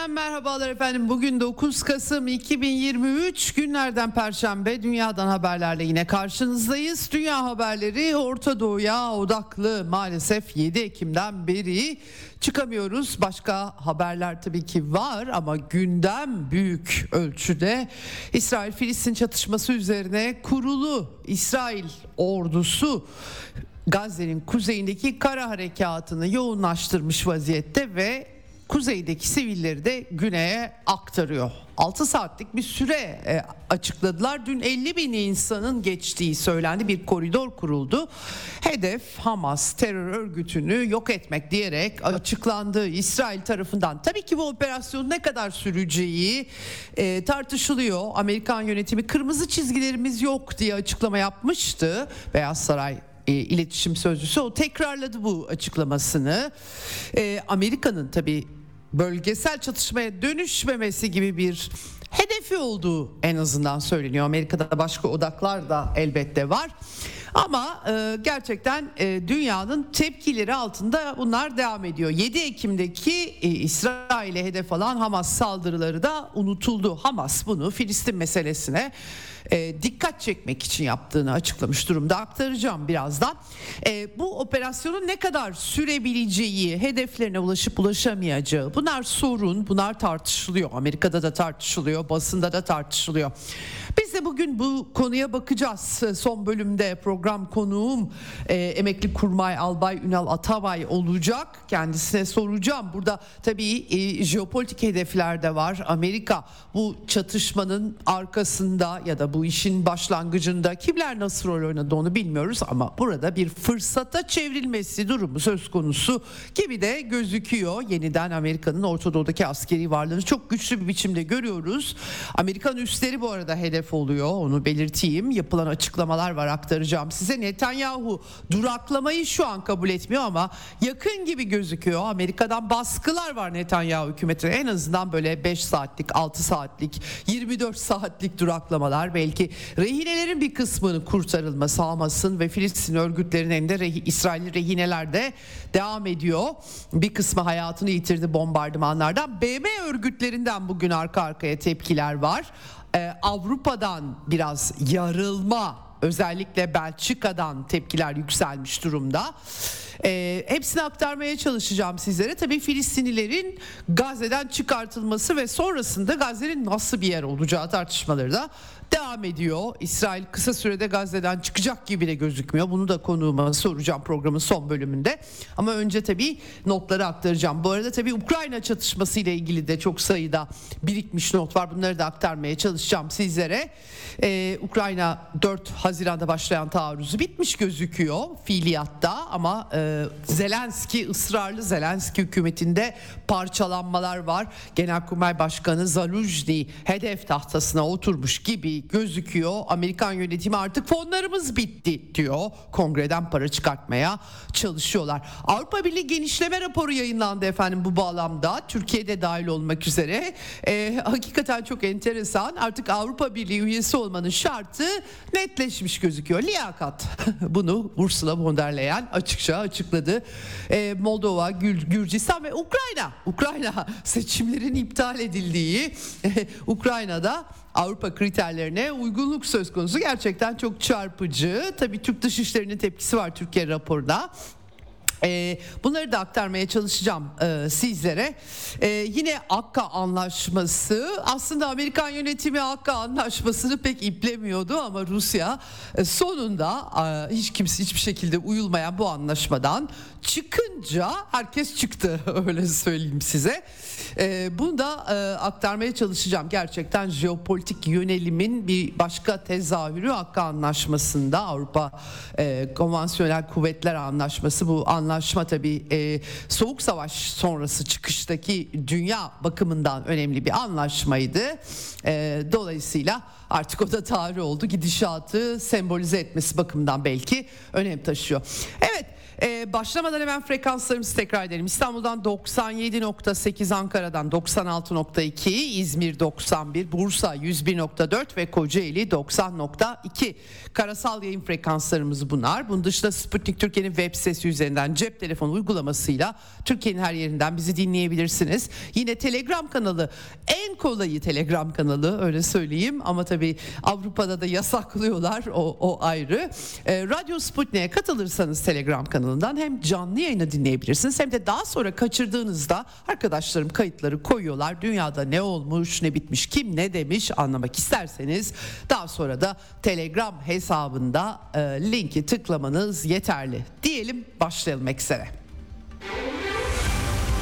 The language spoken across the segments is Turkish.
Eksenden merhabalar efendim. Bugün 9 Kasım 2023 günlerden Perşembe dünyadan haberlerle yine karşınızdayız. Dünya haberleri Orta Doğu'ya odaklı maalesef 7 Ekim'den beri çıkamıyoruz. Başka haberler tabii ki var ama gündem büyük ölçüde İsrail-Filistin çatışması üzerine kurulu İsrail ordusu Gazze'nin kuzeyindeki kara harekatını yoğunlaştırmış vaziyette ve kuzeydeki sivilleri de güneye aktarıyor. 6 saatlik bir süre e, açıkladılar. Dün 50 bin insanın geçtiği söylendi. Bir koridor kuruldu. Hedef Hamas terör örgütünü yok etmek diyerek açıklandı İsrail tarafından. Tabii ki bu operasyon ne kadar süreceği e, tartışılıyor. Amerikan yönetimi kırmızı çizgilerimiz yok diye açıklama yapmıştı. Beyaz Saray e, iletişim sözcüsü o tekrarladı bu açıklamasını. Amerika'nın tabii bölgesel çatışmaya dönüşmemesi gibi bir hedefi olduğu en azından söyleniyor. Amerika'da başka odaklar da elbette var. Ama e, gerçekten e, dünyanın tepkileri altında bunlar devam ediyor. 7 Ekim'deki e, İsrail'e hedef alan Hamas saldırıları da unutuldu. Hamas bunu Filistin meselesine e, dikkat çekmek için yaptığını açıklamış durumda. Aktaracağım birazdan. E, bu operasyonun ne kadar sürebileceği, hedeflerine ulaşıp ulaşamayacağı bunlar sorun, bunlar tartışılıyor. Amerika'da da tartışılıyor, basında da tartışılıyor. Biz de bugün bu konuya bakacağız. Son bölümde program konuğum e, emekli kurmay albay Ünal Atabay olacak. Kendisine soracağım. Burada tabii e, jeopolitik hedefler de var. Amerika bu çatışmanın arkasında ya da bu işin başlangıcında kimler nasıl rol oynadı onu bilmiyoruz ama burada bir fırsata çevrilmesi durumu söz konusu gibi de gözüküyor. Yeniden Amerika'nın Orta Doğu'daki askeri varlığını çok güçlü bir biçimde görüyoruz. Amerikan üstleri bu arada hedef oluyor onu belirteyim. Yapılan açıklamalar var aktaracağım size. Netanyahu duraklamayı şu an kabul etmiyor ama yakın gibi gözüküyor. Amerika'dan baskılar var Netanyahu hükümetine. En azından böyle 5 saatlik, 6 saatlik, 24 saatlik duraklamalar belki rehinelerin bir kısmını kurtarılması Hamas'ın ve Filistin örgütlerinin elinde rehi, İsrailli rehineler de devam ediyor. Bir kısmı hayatını yitirdi bombardımanlardan. BM örgütlerinden bugün arka arkaya tepkiler var. Ee, Avrupa'dan biraz yarılma özellikle Belçika'dan tepkiler yükselmiş durumda. E, hepsini aktarmaya çalışacağım sizlere. Tabii Filistinlilerin Gazze'den çıkartılması ve sonrasında Gazze'nin nasıl bir yer olacağı tartışmaları da devam ediyor. İsrail kısa sürede Gazze'den çıkacak gibi de gözükmüyor. Bunu da konuğuma soracağım programın son bölümünde. Ama önce tabii notları aktaracağım. Bu arada tabii Ukrayna çatışması ile ilgili de çok sayıda birikmiş not var. Bunları da aktarmaya çalışacağım sizlere. Ee, Ukrayna 4 Haziran'da başlayan taarruzu bitmiş gözüküyor fiiliyatta ama e, Zelenski ısrarlı Zelenski hükümetinde parçalanmalar var. Genelkurmay Başkanı Zaluzny hedef tahtasına oturmuş gibi gözüküyor. Amerikan yönetimi artık fonlarımız bitti diyor. Kongreden para çıkartmaya çalışıyorlar. Avrupa Birliği genişleme raporu yayınlandı efendim bu bağlamda. Türkiye'de dahil olmak üzere. Ee, hakikaten çok enteresan. Artık Avrupa Birliği üyesi olmanın şartı netleşmiş gözüküyor. Liyakat. Bunu Ursula von der Leyen açıkça açıkladı. Ee, Moldova, Gür- Gürcistan ve Ukrayna. Ukrayna seçimlerin iptal edildiği Ukrayna'da Avrupa kriterlerine uygunluk söz konusu gerçekten çok çarpıcı. Tabii Türk Dışişleri'nin tepkisi var Türkiye raporuna. Ee, bunları da aktarmaya çalışacağım e, sizlere. Ee, yine Akka Anlaşması aslında Amerikan yönetimi Akka Anlaşması'nı pek iplemiyordu ama Rusya e, sonunda e, hiç kimse hiçbir şekilde uyulmayan bu anlaşmadan çıkınca herkes çıktı öyle söyleyeyim size. Ee, bunu da aktarmaya çalışacağım. Gerçekten jeopolitik yönelimin bir başka tezahürü Akka Anlaşması'nda Avrupa Konvansiyonel Kuvvetler Anlaşması bu anlaşma anlaşma tabii e, soğuk savaş sonrası çıkıştaki dünya bakımından önemli bir anlaşmaydı. E, dolayısıyla artık o da tarih oldu gidişatı sembolize etmesi bakımından belki önem taşıyor. Evet ee, başlamadan hemen frekanslarımızı tekrar edelim. İstanbul'dan 97.8, Ankara'dan 96.2, İzmir 91, Bursa 101.4 ve Kocaeli 90.2. Karasal yayın frekanslarımız bunlar. Bunun dışında Sputnik Türkiye'nin web sitesi üzerinden cep telefonu uygulamasıyla Türkiye'nin her yerinden bizi dinleyebilirsiniz. Yine Telegram kanalı en kolayı Telegram kanalı öyle söyleyeyim ama tabii Avrupa'da da yasaklıyorlar o, o ayrı. Ee, Radyo Sputnik'e katılırsanız Telegram kanalından hem canlı yayını dinleyebilirsiniz hem de daha sonra kaçırdığınızda arkadaşlarım kayıtları koyuyorlar. Dünyada ne olmuş ne bitmiş kim ne demiş anlamak isterseniz daha sonra da Telegram hesabında e, linki tıklamanız yeterli. Diyelim başlayalım eksere.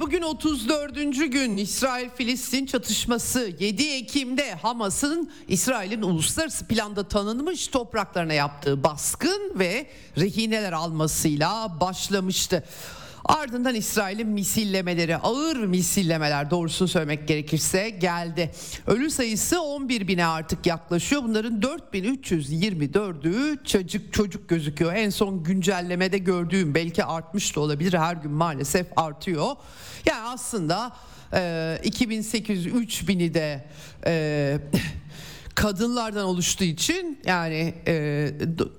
Bugün 34. gün İsrail-Filistin çatışması 7 Ekim'de Hamas'ın İsrail'in uluslararası planda tanınmış topraklarına yaptığı baskın ve rehineler almasıyla başlamıştı. Ardından İsrail'in misillemeleri, ağır misillemeler doğrusunu söylemek gerekirse geldi. Ölü sayısı 11 bine artık yaklaşıyor. Bunların 4324'ü çocuk çocuk gözüküyor. En son güncellemede gördüğüm belki artmış da olabilir. Her gün maalesef artıyor. Yani aslında e, 2800-3000'i de e, kadınlardan oluştuğu için yani e,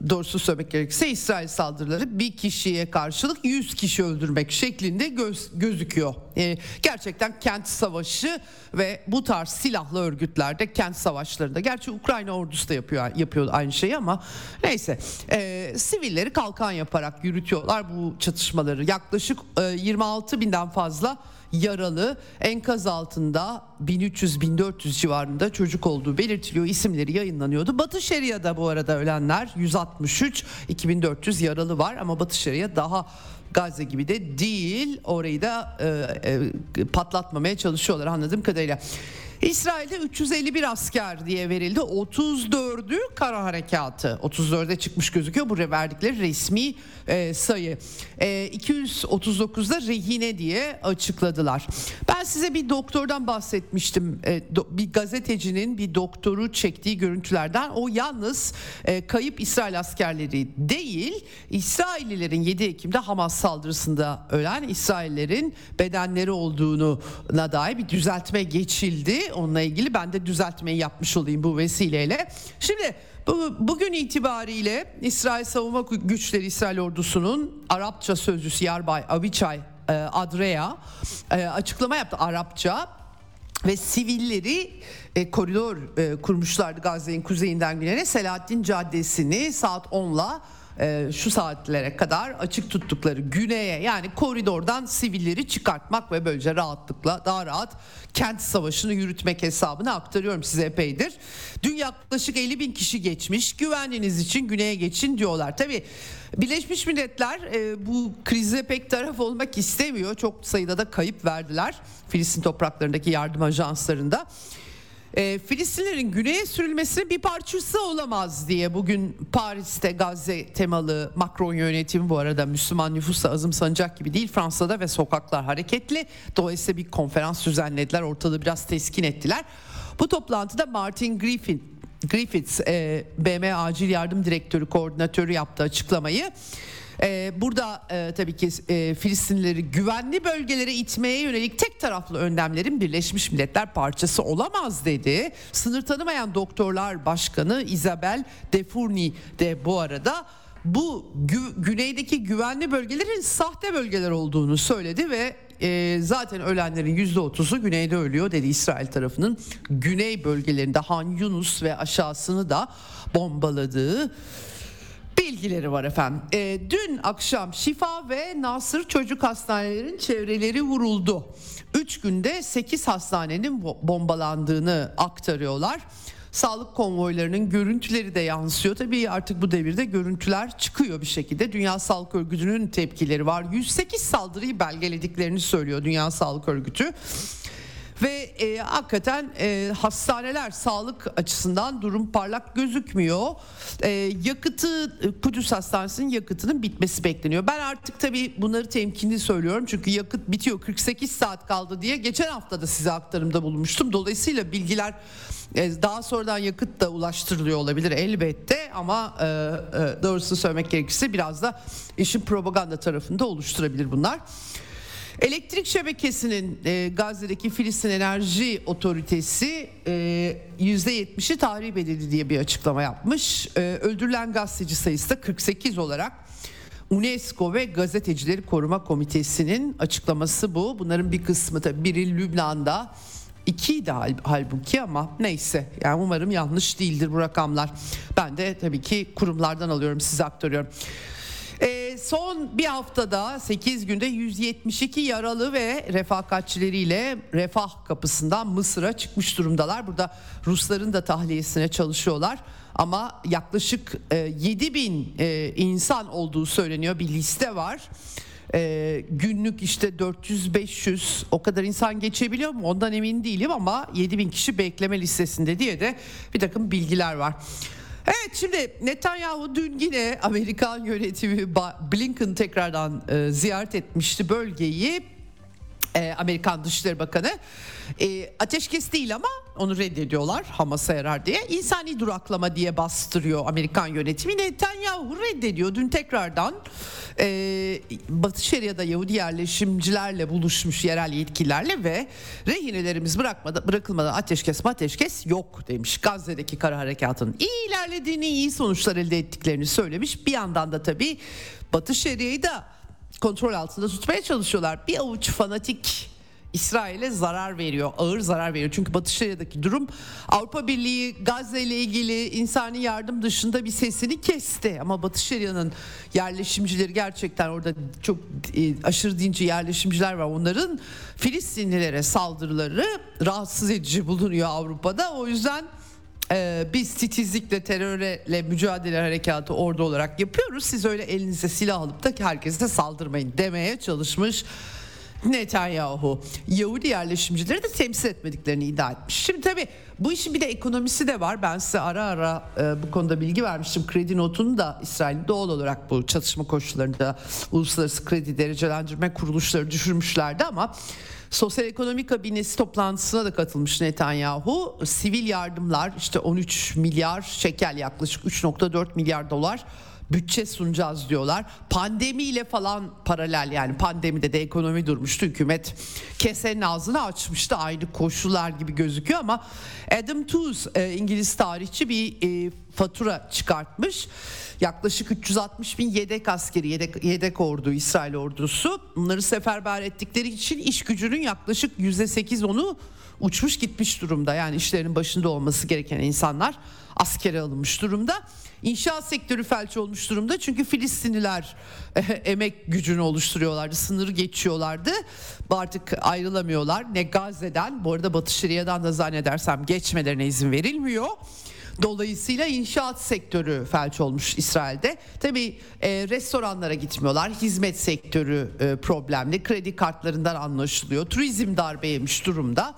doğrusu söylemek gerekirse İsrail saldırıları bir kişiye karşılık 100 kişi öldürmek şeklinde göz, gözüküyor. E, gerçekten kent savaşı ve bu tarz silahlı örgütlerde kent savaşlarında gerçi Ukrayna ordusu da yapıyor yapıyor aynı şeyi ama neyse e, sivilleri kalkan yaparak yürütüyorlar bu çatışmaları. Yaklaşık e, 26 binden fazla yaralı enkaz altında 1300-1400 civarında çocuk olduğu belirtiliyor. İsimleri yayınlanıyordu. Batı Şeria'da bu arada ölenler 163 2400 yaralı var ama Batı Şeria daha Gazze gibi de değil. Orayı da e, e, patlatmamaya çalışıyorlar anladığım kadarıyla. İsrail'de 351 asker diye verildi. 34'ü kara harekatı. 34'e çıkmış gözüküyor. Buraya verdikleri resmi e, sayı. E, 239'da rehine diye açıkladılar. Ben size bir doktordan bahsetmiştim. E, do, bir gazetecinin bir doktoru çektiği görüntülerden. O yalnız e, kayıp İsrail askerleri değil, İsraillilerin 7 Ekim'de Hamas saldırısında ölen İsraillerin bedenleri olduğunu dair bir düzeltme geçildi. Onunla ilgili ben de düzeltmeyi yapmış olayım bu vesileyle. Şimdi bu, bugün itibariyle İsrail Savunma Güçleri İsrail Ordusu'nun Arapça sözcüsü Yarbay Abiçay e, Adrea e, açıklama yaptı Arapça ve sivilleri e, koridor e, kurmuşlardı Gazze'nin kuzeyinden güneyine Selahattin Caddesi'ni saat 10'la e, şu saatlere kadar açık tuttukları güneye yani koridordan sivilleri çıkartmak ve böylece rahatlıkla daha rahat kent savaşını yürütmek hesabını aktarıyorum size epeydir. Dün yaklaşık 50 bin kişi geçmiş güvenliğiniz için güneye geçin diyorlar. Tabi Birleşmiş Milletler e, bu krize pek taraf olmak istemiyor. Çok sayıda da kayıp verdiler Filistin topraklarındaki yardım ajanslarında e, Filistinlerin güneye sürülmesinin bir parçası olamaz diye bugün Paris'te Gazze temalı Macron yönetimi bu arada Müslüman nüfusa azımsanacak gibi değil Fransa'da ve sokaklar hareketli. Dolayısıyla bir konferans düzenlediler ortalığı biraz teskin ettiler. Bu toplantıda Martin Griffin Griffiths e, BM Acil Yardım Direktörü Koordinatörü yaptı açıklamayı. Ee, burada e, tabii ki e, Filistinlileri güvenli bölgelere itmeye yönelik tek taraflı önlemlerin Birleşmiş Milletler parçası olamaz dedi. Sınır tanımayan doktorlar başkanı Isabel Defurni de bu arada bu gü- güneydeki güvenli bölgelerin sahte bölgeler olduğunu söyledi ve e, zaten ölenlerin %30'u güneyde ölüyor dedi İsrail tarafının güney bölgelerinde Han Yunus ve aşağısını da bombaladığı bilgileri var efendim. E, dün akşam Şifa ve Nasır Çocuk Hastanelerin çevreleri vuruldu. 3 günde 8 hastanenin bombalandığını aktarıyorlar. Sağlık konvoylarının görüntüleri de yansıyor. Tabii artık bu devirde görüntüler çıkıyor bir şekilde. Dünya Sağlık Örgütü'nün tepkileri var. 108 saldırıyı belgelediklerini söylüyor Dünya Sağlık Örgütü. Ve e, hakikaten e, hastaneler sağlık açısından durum parlak gözükmüyor. E, yakıtı Kudüs Hastanesi'nin yakıtının bitmesi bekleniyor. Ben artık tabii bunları temkinli söylüyorum. Çünkü yakıt bitiyor 48 saat kaldı diye geçen hafta da size aktarımda bulunmuştum. Dolayısıyla bilgiler e, daha sonradan yakıt da ulaştırılıyor olabilir elbette ama e, e, doğrusunu söylemek gerekirse biraz da işin propaganda tarafında oluşturabilir bunlar. Elektrik şebekesinin e, Gazze'deki Filistin Enerji Otoritesi e, %70'i tahrip edildi diye bir açıklama yapmış. E, öldürülen gazeteci sayısı da 48 olarak UNESCO ve Gazetecileri Koruma Komitesi'nin açıklaması bu. Bunların bir kısmı da biri Lübnan'da, İkiydi hal, halbuki ama neyse yani umarım yanlış değildir bu rakamlar. Ben de tabii ki kurumlardan alıyorum size aktarıyorum. E, son bir haftada 8 günde 172 yaralı ve refakatçileriyle refah kapısından Mısır'a çıkmış durumdalar. Burada Rusların da tahliyesine çalışıyorlar. Ama yaklaşık e, 7 bin e, insan olduğu söyleniyor bir liste var. E, günlük işte 400-500 o kadar insan geçebiliyor mu ondan emin değilim ama 7 bin kişi bekleme listesinde diye de bir takım bilgiler var. Evet şimdi Netanyahu dün yine Amerikan yönetimi Blinken tekrardan e, ziyaret etmişti bölgeyi. E, Amerikan Dışişleri Bakanı e, ateşkes değil ama onu reddediyorlar Hamas'a yarar diye. İnsani duraklama diye bastırıyor Amerikan yönetimi. Netanyahu reddediyor. Dün tekrardan e, Batı Şeria'da Yahudi yerleşimcilerle buluşmuş yerel yetkililerle ve rehinelerimiz bırakmadan, bırakılmadan ateşkes ateşkes yok demiş. Gazze'deki kara harekatının iyi ilerlediğini, iyi sonuçlar elde ettiklerini söylemiş. Bir yandan da tabii Batı Şeria'yı da kontrol altında tutmaya çalışıyorlar. Bir avuç fanatik İsrail'e zarar veriyor, ağır zarar veriyor. Çünkü Batı Şeria'daki durum Avrupa Birliği Gazze ile ilgili insani yardım dışında bir sesini kesti. Ama Batı Şeria'nın yerleşimcileri gerçekten orada çok e, aşırı dinci yerleşimciler var. Onların Filistinlilere saldırıları rahatsız edici bulunuyor Avrupa'da. O yüzden ee, biz titizlikle terörle mücadele harekatı orada olarak yapıyoruz. Siz öyle elinize silah alıp da herkese saldırmayın demeye çalışmış Netanyahu Yahudi yerleşimcileri de temsil etmediklerini iddia etmiş. Şimdi tabii bu işin bir de ekonomisi de var. Ben size ara ara e, bu konuda bilgi vermiştim. Kredi notunu da İsrail'in doğal olarak bu çatışma koşullarında uluslararası kredi derecelendirme kuruluşları düşürmüşlerdi ama Sosyal Ekonomi Kabinesi toplantısına da katılmış Netanyahu. Sivil yardımlar işte 13 milyar şekel yaklaşık 3.4 milyar dolar bütçe sunacağız diyorlar. Pandemiyle falan paralel yani pandemide de ekonomi durmuştu. Hükümet kesenin ağzını açmıştı aynı koşullar gibi gözüküyor ama Adam Tooze İngiliz tarihçi bir e, fatura çıkartmış. Yaklaşık 360 bin yedek askeri, yedek, yedek ordu, İsrail ordusu. Bunları seferber ettikleri için iş gücünün yaklaşık %8 onu uçmuş gitmiş durumda. Yani işlerin başında olması gereken insanlar askere alınmış durumda. İnşaat sektörü felç olmuş durumda çünkü Filistinliler e, emek gücünü oluşturuyorlardı, sınırı geçiyorlardı. Artık ayrılamıyorlar ne Gazze'den, bu arada Batı Şeria'dan da zannedersem geçmelerine izin verilmiyor. Dolayısıyla inşaat sektörü felç olmuş İsrail'de. Tabii e, restoranlara gitmiyorlar. Hizmet sektörü e, problemli. Kredi kartlarından anlaşılıyor. Turizm darbe yemiş durumda.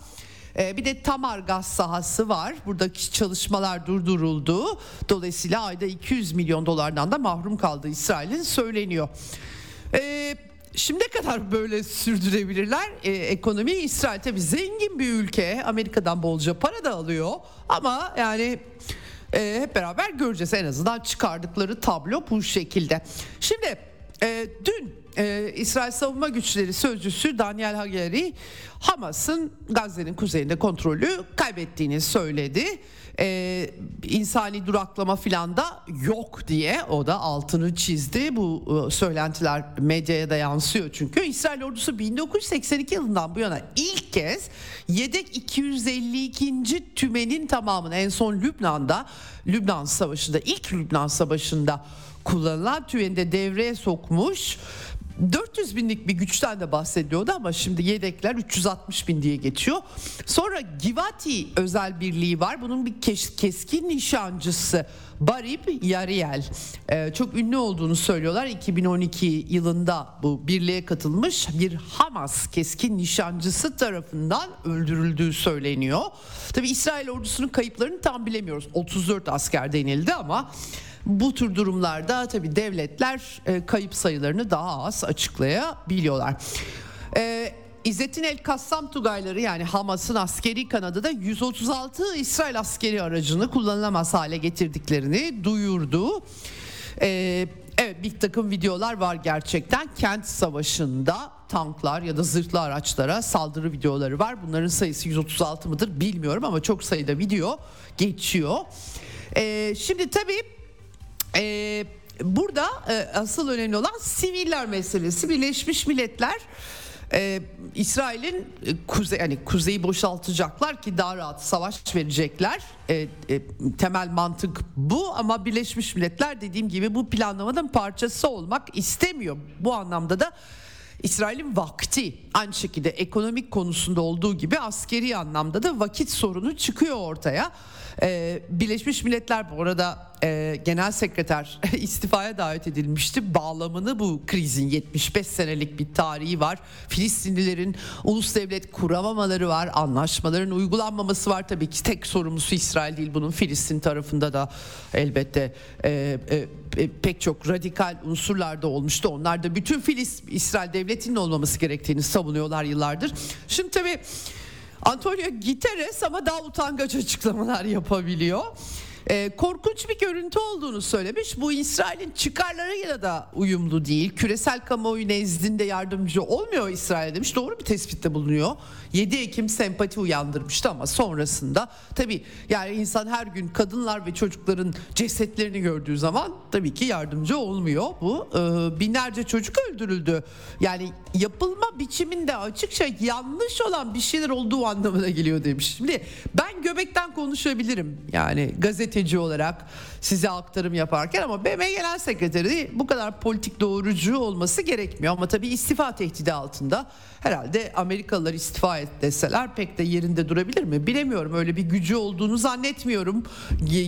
Ee, bir de Tamar gaz sahası var. Buradaki çalışmalar durduruldu. Dolayısıyla ayda 200 milyon dolardan da mahrum kaldı İsrail'in söyleniyor. Ee, Şimdi kadar böyle sürdürebilirler ee, ekonomi İsrail tabi zengin bir ülke Amerika'dan bolca para da alıyor ama yani e, hep beraber göreceğiz en azından çıkardıkları tablo bu şekilde. Şimdi e, dün e, İsrail Savunma Güçleri Sözcüsü Daniel Hageri Hamas'ın Gazze'nin kuzeyinde kontrolü kaybettiğini söyledi. Ee, insani duraklama filan da yok diye o da altını çizdi. Bu e, söylentiler medyaya da yansıyor çünkü. İsrail ordusu 1982 yılından bu yana ilk kez yedek 252. tümenin tamamını en son Lübnan'da Lübnan Savaşı'nda ilk Lübnan Savaşı'nda kullanılan TÜİ'nin de devreye sokmuş. 400 binlik bir güçten de bahsediyordu ama şimdi yedekler 360 bin diye geçiyor. Sonra Givati özel birliği var. Bunun bir kes, keskin nişancısı Barib Yariel. Ee, çok ünlü olduğunu söylüyorlar. 2012 yılında bu birliğe katılmış bir Hamas keskin nişancısı tarafından öldürüldüğü söyleniyor. Tabi İsrail ordusunun kayıplarını tam bilemiyoruz. 34 asker denildi ama bu tür durumlarda tabi devletler e, kayıp sayılarını daha az açıklayabiliyorlar. E, İzzettin El Kassam Tugayları yani Hamas'ın askeri kanadı da 136 İsrail askeri aracını kullanılamaz hale getirdiklerini duyurdu. E, evet bir takım videolar var gerçekten kent savaşında tanklar ya da zırhlı araçlara saldırı videoları var. Bunların sayısı 136 mıdır bilmiyorum ama çok sayıda video geçiyor. E, şimdi tabii ee, burada e, asıl önemli olan siviller meselesi. Birleşmiş Milletler e, İsrail'in e, kuzey yani kuzeyi boşaltacaklar ki daha rahat savaş verecekler. E, e, temel mantık bu ama Birleşmiş Milletler dediğim gibi bu planlamanın parçası olmak istemiyor. Bu anlamda da İsrail'in vakti aynı şekilde ekonomik konusunda olduğu gibi askeri anlamda da vakit sorunu çıkıyor ortaya. Ee, Birleşmiş Milletler bu arada e, genel sekreter istifaya davet edilmişti. Bağlamını bu krizin 75 senelik bir tarihi var. Filistinlilerin ulus devlet kuramamaları var. Anlaşmaların uygulanmaması var. Tabii ki tek sorumlusu İsrail değil. Bunun Filistin tarafında da elbette e, e, e pek çok radikal unsurlar da olmuştu. Onlar da bütün Filistin İsrail devletinin olmaması gerektiğini savunuyorlar yıllardır. Şimdi tabii Antonio Guterres ama daha utangaç açıklamalar yapabiliyor e, korkunç bir görüntü olduğunu söylemiş. Bu İsrail'in çıkarlarıyla da uyumlu değil. Küresel kamuoyu nezdinde yardımcı olmuyor İsrail demiş. Doğru bir tespitte bulunuyor. 7 Ekim sempati uyandırmıştı ama sonrasında tabii yani insan her gün kadınlar ve çocukların cesetlerini gördüğü zaman tabii ki yardımcı olmuyor. Bu e, binlerce çocuk öldürüldü. Yani yapılma biçiminde açıkça yanlış olan bir şeyler olduğu anlamına geliyor demiş. Şimdi ben göbekten konuşabilirim. Yani gazeteci olarak size aktarım yaparken ama BM Genel Sekreteri bu kadar politik doğrucu olması gerekmiyor. Ama tabii istifa tehdidi altında herhalde Amerikalılar istifa et deseler pek de yerinde durabilir mi? Bilemiyorum öyle bir gücü olduğunu zannetmiyorum.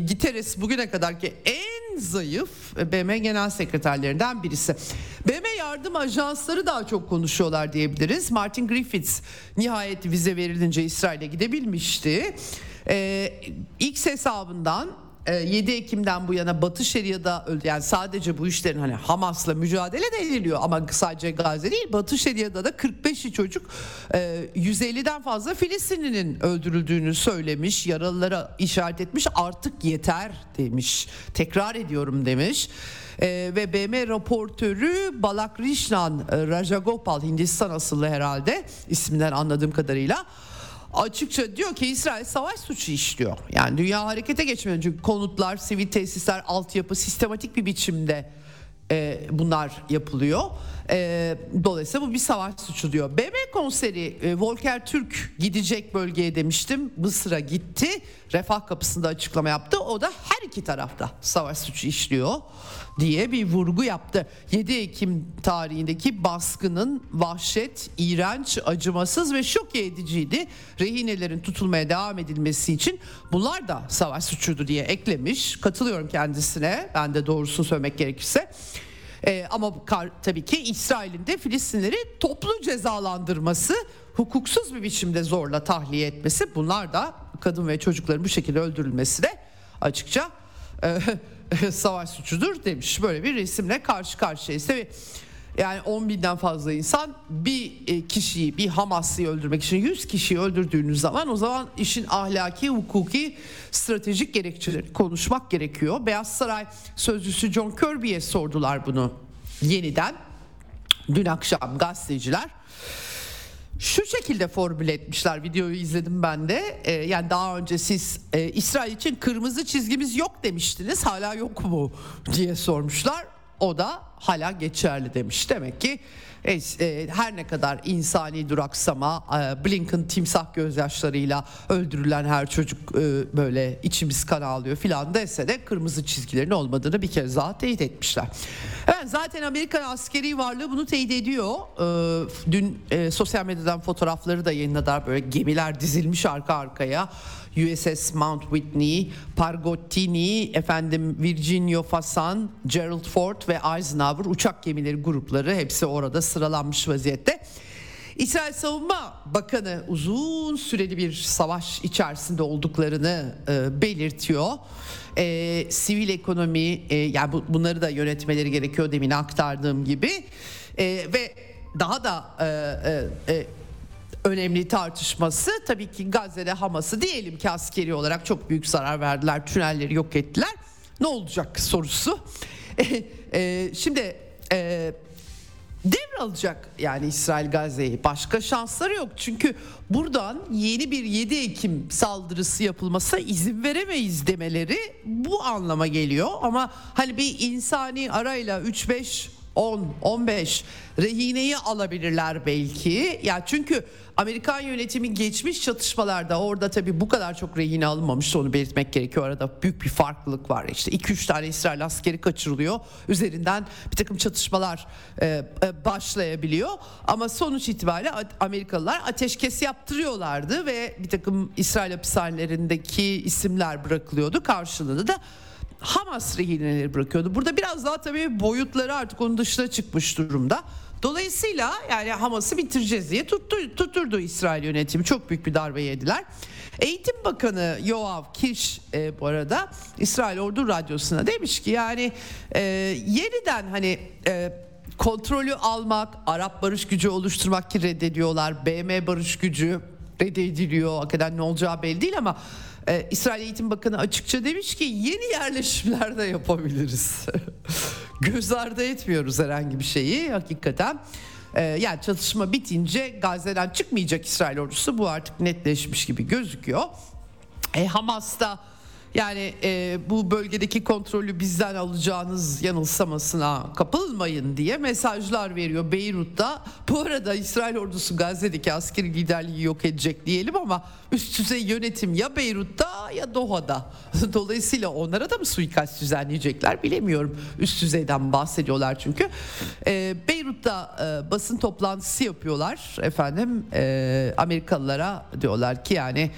Giteres bugüne kadarki en zayıf BM Genel Sekreterlerinden birisi. BM yardım ajansları daha çok konuşuyorlar diyebiliriz. Martin Griffiths nihayet vize verilince İsrail'e gidebilmişti. Ee, X hesabından 7 ee, Ekim'den bu yana Batı Şeria'da yani sadece bu işlerin hani Hamas'la mücadele de ediliyor ama sadece Gazze değil Batı Şeria'da da 45'i çocuk 150'den e, fazla Filistinlinin öldürüldüğünü söylemiş yaralılara işaret etmiş artık yeter demiş tekrar ediyorum demiş. Ee, ve BM raportörü Balak Rishnan e, Rajagopal Hindistan asıllı herhalde isminden anladığım kadarıyla açıkça diyor ki İsrail savaş suçu işliyor. Yani dünya harekete geçmeden çünkü konutlar, sivil tesisler, altyapı sistematik bir biçimde e, bunlar yapılıyor. E, dolayısıyla bu bir savaş suçu diyor. BM konseri e, Volker Türk gidecek bölgeye demiştim. Mısır'a gitti. Refah kapısında açıklama yaptı. O da her iki tarafta savaş suçu işliyor diye bir vurgu yaptı. 7 Ekim tarihindeki baskının vahşet, iğrenç, acımasız ve şok ediciydi. Rehinelerin tutulmaya devam edilmesi için bunlar da savaş suçuydu diye eklemiş. Katılıyorum kendisine. Ben de doğrusunu söylemek gerekirse. Ee, ama kar, tabii ki İsrail'in de Filistinleri toplu cezalandırması, hukuksuz bir biçimde zorla tahliye etmesi, bunlar da kadın ve çocukların bu şekilde öldürülmesi de açıkça e, savaş suçudur demiş. Böyle bir resimle karşı karşıyayız. Tabii yani 10 binden fazla insan bir e, kişiyi bir Hamas'ı öldürmek için 100 kişiyi öldürdüğünüz zaman o zaman işin ahlaki, hukuki, stratejik gerekçeleri konuşmak gerekiyor. Beyaz Saray sözcüsü John Kirby'ye sordular bunu yeniden. Dün akşam gazeteciler şu şekilde formüle etmişler videoyu izledim ben de. Ee, yani daha önce siz e, İsrail için kırmızı çizgimiz yok demiştiniz hala yok mu diye sormuşlar. O da hala geçerli demiş. Demek ki e, e, her ne kadar insani duraksama e, Blinken timsah gözyaşlarıyla öldürülen her çocuk e, böyle içimiz kan ağlıyor filan dese de kırmızı çizgilerin olmadığını bir kez daha teyit etmişler. Evet, zaten Amerikan askeri varlığı bunu teyit ediyor. E, dün e, sosyal medyadan fotoğrafları da yayınladılar böyle gemiler dizilmiş arka arkaya. USS Mount Whitney, Pargottini, efendim Virginio Fasan, Gerald Ford ve Eisenhower uçak gemileri grupları hepsi orada sıralanmış vaziyette. İsrail Savunma Bakanı uzun süreli bir savaş içerisinde olduklarını e, belirtiyor. E, sivil ekonomi e, yani bu, bunları da yönetmeleri gerekiyor demin aktardığım gibi e, ve daha da e, e, e, önemli tartışması tabii ki Gazze'de Hamas'ı diyelim ki askeri olarak çok büyük zarar verdiler, tünelleri yok ettiler. Ne olacak sorusu. E, e, şimdi e, devralacak yani İsrail Gazze'yi. Başka şansları yok. Çünkü buradan yeni bir 7 Ekim saldırısı yapılmasına izin veremeyiz demeleri bu anlama geliyor. Ama hani bir insani arayla 3-5 10, 15 rehineyi alabilirler belki. Ya çünkü Amerikan yönetimi geçmiş çatışmalarda orada tabii bu kadar çok rehine alınmamış onu belirtmek gerekiyor. Arada büyük bir farklılık var. İşte 2-3 tane İsrail askeri kaçırılıyor. Üzerinden bir takım çatışmalar e, e, başlayabiliyor. Ama sonuç itibariyle Amerikalılar ateşkes yaptırıyorlardı ve bir takım İsrail hapishanelerindeki isimler bırakılıyordu. Karşılığında da Hamas rehineleri bırakıyordu. Burada biraz daha tabii boyutları artık onun dışına çıkmış durumda. Dolayısıyla yani Hamas'ı bitireceğiz diye tuttu, tuturdu İsrail yönetimi. Çok büyük bir darbe yediler. Eğitim Bakanı Yoav Kish e, bu arada İsrail Ordu Radyosu'na demiş ki yani e, yeniden hani e, kontrolü almak, Arap barış gücü oluşturmak ki reddediyorlar. BM barış gücü reddediliyor. Hakikaten ne olacağı belli değil ama ee, İsrail Eğitim Bakanı açıkça demiş ki yeni yerleşimler de yapabiliriz. Göz ardı etmiyoruz herhangi bir şeyi hakikaten. Ee, yani çatışma bitince Gazze'den çıkmayacak İsrail ordusu bu artık netleşmiş gibi gözüküyor. E, Hamas'ta yani e, bu bölgedeki kontrolü bizden alacağınız yanılsamasına kapılmayın diye mesajlar veriyor Beyrut'ta. Bu arada İsrail ordusu Gazze'deki askeri liderliği yok edecek diyelim ama üst düzey yönetim ya Beyrut'ta ya Doha'da. Dolayısıyla onlara da mı suikast düzenleyecekler bilemiyorum. Üst düzeyden bahsediyorlar çünkü. E, Beyrut'ta e, basın toplantısı yapıyorlar efendim. E, Amerikalılara diyorlar ki yani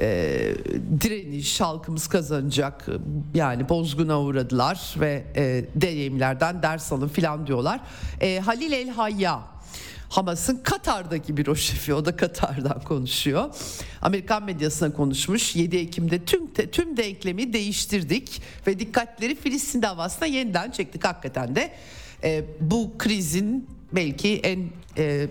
e, direniş halkımız kazanacak yani bozguna uğradılar ve e, deneyimlerden ders alın filan diyorlar. E, Halil El Hayya Hamas'ın Katar'daki bir o şefi o da Katar'dan konuşuyor. Amerikan medyasına konuşmuş 7 Ekim'de tüm tüm denklemi değiştirdik ve dikkatleri Filistin davasına yeniden çektik hakikaten de. E, bu krizin belki en e,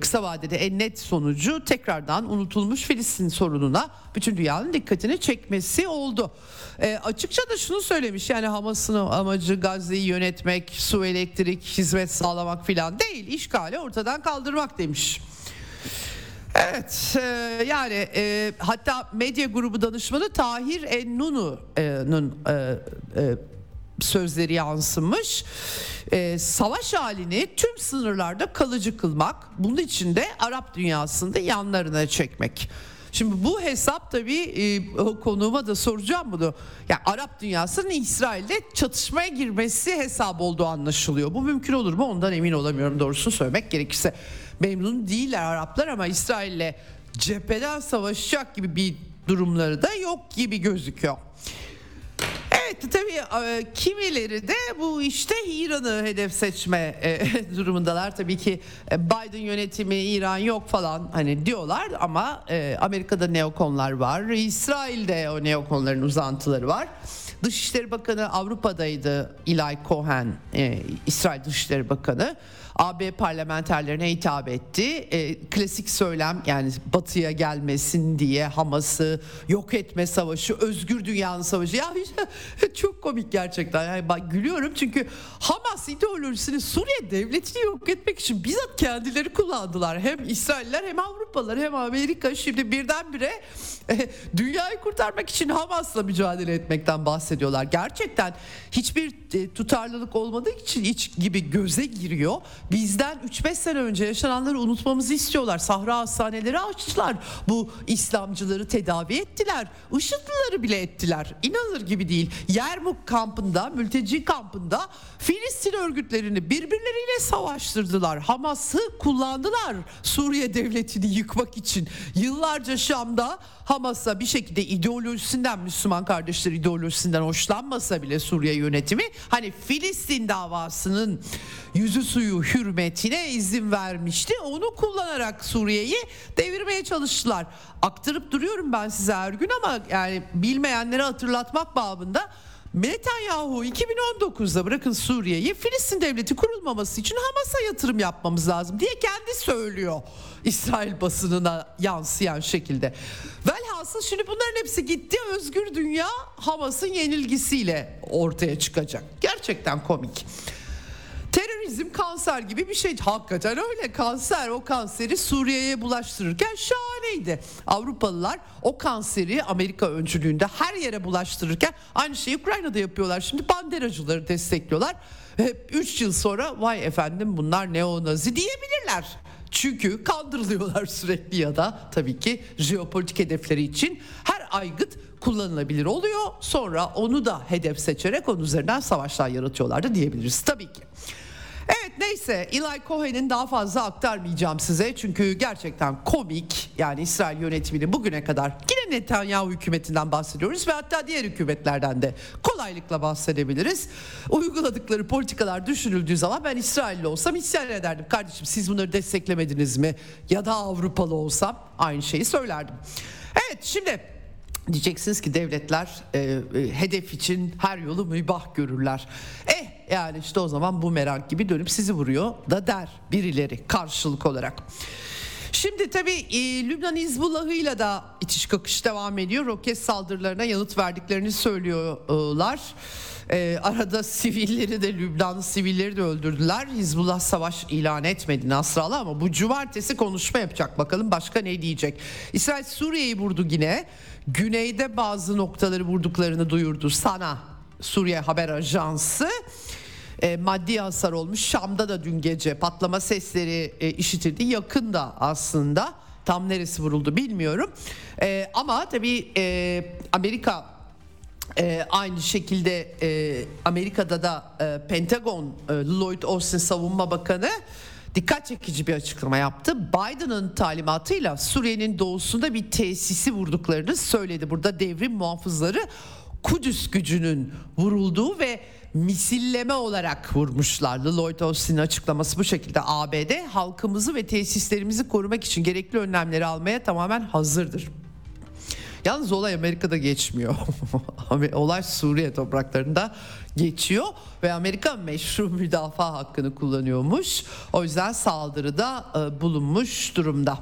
kısa vadede en net sonucu tekrardan unutulmuş Filistin sorununa bütün dünyanın dikkatini çekmesi oldu. E, açıkça da şunu söylemiş yani Hamas'ın amacı Gazze'yi yönetmek, su, elektrik, hizmet sağlamak filan değil, işgali ortadan kaldırmak demiş. Evet e, yani e, hatta medya grubu danışmanı Tahir Ennunu'nun e, e, sözleri yansımış. E, savaş halini tüm sınırlarda kalıcı kılmak, bunun için de Arap dünyasında yanlarına çekmek. Şimdi bu hesap tabii e, konuğuma da soracağım bunu. Yani Arap dünyasının İsrail'de çatışmaya girmesi hesap olduğu anlaşılıyor. Bu mümkün olur mu ondan emin olamıyorum doğrusunu söylemek gerekirse. Memnun değiller Araplar ama İsrail'le cepheden savaşacak gibi bir durumları da yok gibi gözüküyor. Evet tabii e, kimileri de bu işte İran'ı hedef seçme e, durumundalar. Tabii ki e, Biden yönetimi İran yok falan hani diyorlar ama Amerika'da neokonlar var. İsrail'de o neokonların uzantıları var. Dışişleri Bakanı Avrupa'daydı Eli Cohen, İsrail Dışişleri Bakanı. AB parlamenterlerine hitap etti. E, klasik söylem yani batıya gelmesin diye Hamas'ı yok etme savaşı, özgür dünyanın savaşı. Ya çok komik gerçekten. Yani bak gülüyorum çünkü Hamas ideolojisini Suriye devletini yok etmek için bizzat kendileri kullandılar. Hem İsrailler hem Avrupalılar hem Amerika şimdi birdenbire e, dünyayı kurtarmak için Hamas'la mücadele etmekten bahsediyorlar. Gerçekten hiçbir e, tutarlılık olmadığı için iç gibi göze giriyor. Bizden 3-5 sene önce yaşananları unutmamızı istiyorlar. Sahra hastaneleri açtılar. Bu İslamcıları tedavi ettiler. IŞİD'lileri bile ettiler. İnanılır gibi değil. Yermuk kampında, mülteci kampında Filistin örgütlerini birbirleriyle savaştırdılar. Hamas'ı kullandılar Suriye devletini yıkmak için. Yıllarca Şam'da Hamas'a bir şekilde ideolojisinden Müslüman kardeşler ideolojisinden hoşlanmasa bile Suriye yönetimi hani Filistin davasının yüzü suyu hürmetine izin vermişti. Onu kullanarak Suriye'yi devirmeye çalıştılar. Aktarıp duruyorum ben size her gün ama yani bilmeyenlere hatırlatmak babında Netanyahu 2019'da bırakın Suriye'yi Filistin devleti kurulmaması için Hamas'a yatırım yapmamız lazım diye kendi söylüyor. İsrail basınına yansıyan şekilde. Velhasıl şimdi bunların hepsi gitti özgür dünya Hamas'ın yenilgisiyle ortaya çıkacak. Gerçekten komik. Terörizm kanser gibi bir şey. Hakikaten öyle kanser. O kanseri Suriye'ye bulaştırırken şahaneydi. Avrupalılar o kanseri Amerika öncülüğünde her yere bulaştırırken aynı şeyi Ukrayna'da yapıyorlar. Şimdi banderacıları destekliyorlar. Ve 3 yıl sonra vay efendim bunlar neonazi diyebilirler. Çünkü kandırılıyorlar sürekli ya da tabii ki jeopolitik hedefleri için her aygıt kullanılabilir oluyor. Sonra onu da hedef seçerek onun üzerinden savaşlar yaratıyorlardı diyebiliriz tabii ki. Evet neyse Eli Cohen'in daha fazla aktarmayacağım size çünkü gerçekten komik yani İsrail yönetiminin bugüne kadar Netanyahu hükümetinden bahsediyoruz ve hatta diğer hükümetlerden de kolaylıkla bahsedebiliriz. Uyguladıkları politikalar düşünüldüğü zaman ben İsrailli olsam isyan ederdim. Kardeşim siz bunları desteklemediniz mi ya da Avrupalı olsam aynı şeyi söylerdim. Evet şimdi Diyeceksiniz ki devletler e, e, hedef için her yolu mübah görürler. Eh yani işte o zaman bu merak gibi dönüp sizi vuruyor da der birileri karşılık olarak. Şimdi tabii e, Lübnan Hizbullah'ıyla da itiş kakış devam ediyor. Roket saldırılarına yanıt verdiklerini söylüyorlar. E, arada sivilleri de Lübnan sivilleri de öldürdüler. Hizbullah savaş ilan etmedi Nasrallah ama bu cumartesi konuşma yapacak. Bakalım başka ne diyecek. İsrail Suriye'yi vurdu yine. Güneyde bazı noktaları vurduklarını duyurdu sana Suriye Haber Ajansı e, maddi hasar olmuş. Şam'da da dün gece patlama sesleri e, işitildi. Yakında aslında tam neresi vuruldu bilmiyorum. E, ama tabii e, Amerika e, aynı şekilde e, Amerika'da da e, Pentagon e, Lloyd Austin Savunma Bakanı dikkat çekici bir açıklama yaptı. Biden'ın talimatıyla Suriye'nin doğusunda bir tesisi vurduklarını söyledi. Burada devrim muhafızları Kudüs gücünün vurulduğu ve misilleme olarak vurmuşlardı. Lloyd Austin'in açıklaması bu şekilde. ABD halkımızı ve tesislerimizi korumak için gerekli önlemleri almaya tamamen hazırdır. Yalnız olay Amerika'da geçmiyor. olay Suriye topraklarında geçiyor ve Amerika meşru müdafaa hakkını kullanıyormuş. O yüzden saldırıda e, bulunmuş durumda.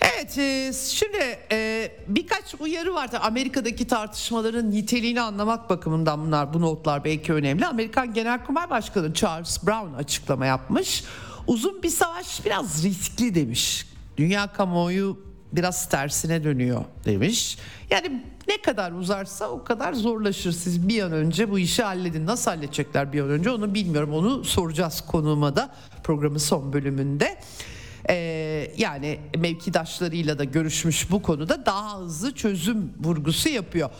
Evet e, şimdi e, birkaç uyarı vardı Amerika'daki tartışmaların niteliğini anlamak bakımından bunlar bu notlar belki önemli. Amerikan Genelkurmay Başkanı Charles Brown açıklama yapmış. Uzun bir savaş biraz riskli demiş. Dünya kamuoyu biraz tersine dönüyor demiş. Yani ne kadar uzarsa o kadar zorlaşır. Siz bir an önce bu işi halledin. Nasıl halledecekler bir an önce onu bilmiyorum. Onu soracağız konuğuma da programın son bölümünde. Ee, yani mevkidaşlarıyla da görüşmüş bu konuda daha hızlı çözüm vurgusu yapıyor.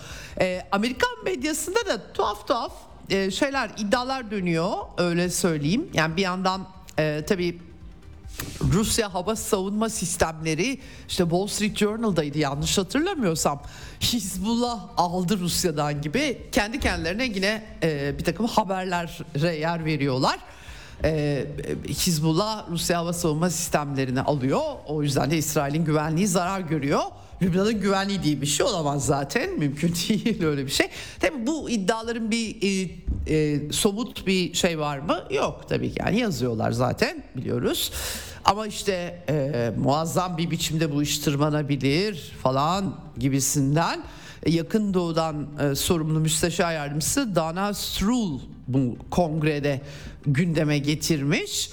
Ee, Amerikan medyasında da tuhaf tuhaf e, şeyler iddialar dönüyor öyle söyleyeyim. Yani bir yandan e, tabii Rusya hava savunma sistemleri işte Wall Street Journal'daydı yanlış hatırlamıyorsam Hizbullah aldı Rusya'dan gibi kendi kendilerine yine e, bir takım haberlere yer veriyorlar. E, Hizbullah Rusya hava savunma sistemlerini alıyor o yüzden de İsrail'in güvenliği zarar görüyor. Lübnan'ın güvenliği diye bir şey olamaz zaten mümkün değil öyle bir şey. Tabii bu iddiaların bir e, e, somut bir şey var mı? Yok tabii ki yani yazıyorlar zaten biliyoruz. Ama işte e, muazzam bir biçimde bu iş tırmanabilir falan gibisinden yakın doğudan e, sorumlu müsteşar yardımcısı Dana Strul bu kongrede gündeme getirmiş.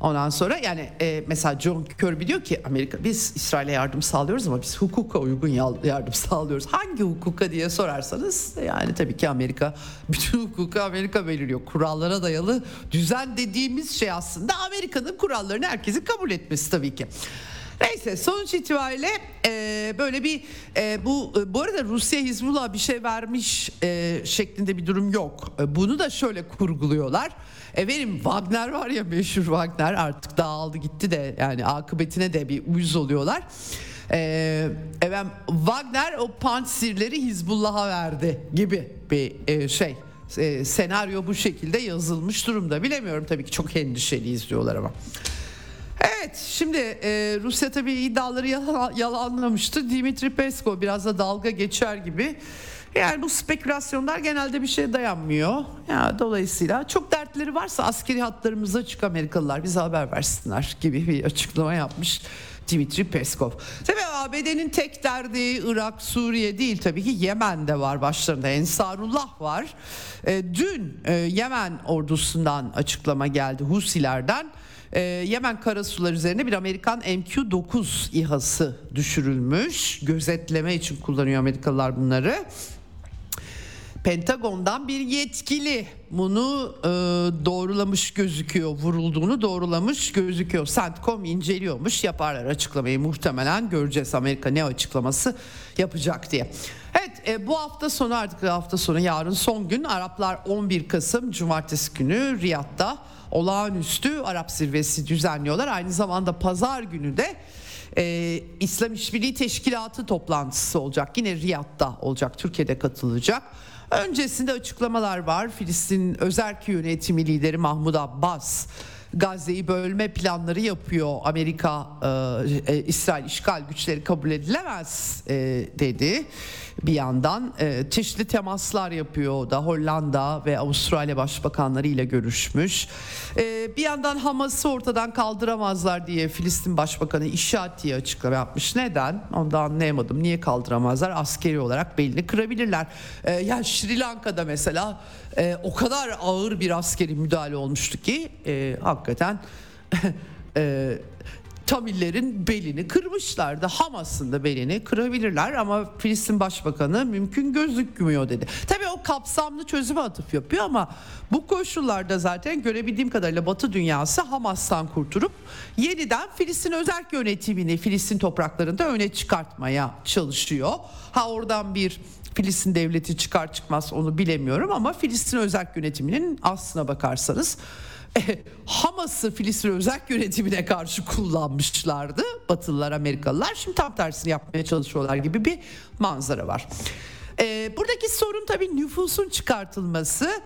Ondan sonra yani e, mesela John Kirby diyor ki Amerika biz İsrail'e yardım sağlıyoruz ama biz hukuka uygun yardım sağlıyoruz. Hangi hukuka diye sorarsanız yani tabii ki Amerika bütün hukuka Amerika belirliyor. Kurallara dayalı düzen dediğimiz şey aslında Amerika'nın kurallarını herkesin kabul etmesi tabii ki. Neyse sonuç itibariyle e, böyle bir e, bu e, bu arada Rusya Hizbullah bir şey vermiş e, şeklinde bir durum yok. E, bunu da şöyle kurguluyorlar. Efendim Wagner var ya meşhur Wagner artık dağıldı gitti de yani akıbetine de bir uyuz oluyorlar. Ee, efendim Wagner o pantsirleri Hizbullah'a verdi gibi bir e, şey e, senaryo bu şekilde yazılmış durumda bilemiyorum tabii ki çok endişeli izliyorlar ama. Evet şimdi e, Rusya tabii iddiaları yalan, yalanlamıştı. Dimitri Peskov biraz da dalga geçer gibi. Yani bu spekülasyonlar genelde bir şeye dayanmıyor. Ya dolayısıyla çok dertleri varsa askeri hatlarımıza açık Amerikalılar bize haber versinler gibi bir açıklama yapmış. Dimitri Peskov. Tabii ABD'nin tek derdi Irak, Suriye değil tabii ki Yemen'de var başlarında Ensarullah var. E, dün e, Yemen ordusundan açıklama geldi Husilerden. E, Yemen karasular üzerine bir Amerikan MQ-9 İHA'sı düşürülmüş. Gözetleme için kullanıyor Amerikalılar bunları. Pentagon'dan bir yetkili bunu e, doğrulamış gözüküyor, vurulduğunu doğrulamış gözüküyor. CENTCOM inceliyormuş, yaparlar açıklamayı muhtemelen göreceğiz Amerika ne açıklaması yapacak diye. Evet e, bu hafta sonu artık hafta sonu yarın son gün Araplar 11 Kasım Cumartesi günü Riyad'da olağanüstü Arap zirvesi düzenliyorlar. Aynı zamanda pazar günü de e, İslam İşbirliği Teşkilatı toplantısı olacak. Yine Riyad'da olacak, Türkiye'de katılacak. Öncesinde açıklamalar var. Filistin Özerk Yönetimi lideri Mahmud Abbas Gazze'yi bölme planları yapıyor. Amerika, e, e, İsrail işgal güçleri kabul edilemez e, dedi. Bir yandan e, çeşitli temaslar yapıyor da Hollanda ve Avustralya başbakanları ile görüşmüş. E, bir yandan Hamas'ı ortadan kaldıramazlar diye Filistin Başbakanı İşaret diye açıklama yapmış. Neden? Onu da anlayamadım. Niye kaldıramazlar? Askeri olarak belini kırabilirler. E, yani Sri Lanka'da mesela e, o kadar ağır bir askeri müdahale olmuştu ki e, hakikaten e, Tamillerin belini kırmışlardı. Hamas'ın da belini kırabilirler ama Filistin Başbakanı mümkün gözükmüyor dedi. Tabii o kapsamlı çözüme atıf yapıyor ama bu koşullarda zaten görebildiğim kadarıyla Batı dünyası Hamas'tan kurtulup yeniden Filistin özerk yönetimini Filistin topraklarında öne çıkartmaya çalışıyor. Ha oradan bir Filistin devleti çıkar çıkmaz onu bilemiyorum ama Filistin özerk yönetiminin aslına bakarsanız e, Hamas'ı Filistin özel yönetimine karşı kullanmışlardı Batılılar Amerikalılar. Şimdi tam tersini yapmaya çalışıyorlar gibi bir manzara var. E, buradaki sorun tabii nüfusun çıkartılması.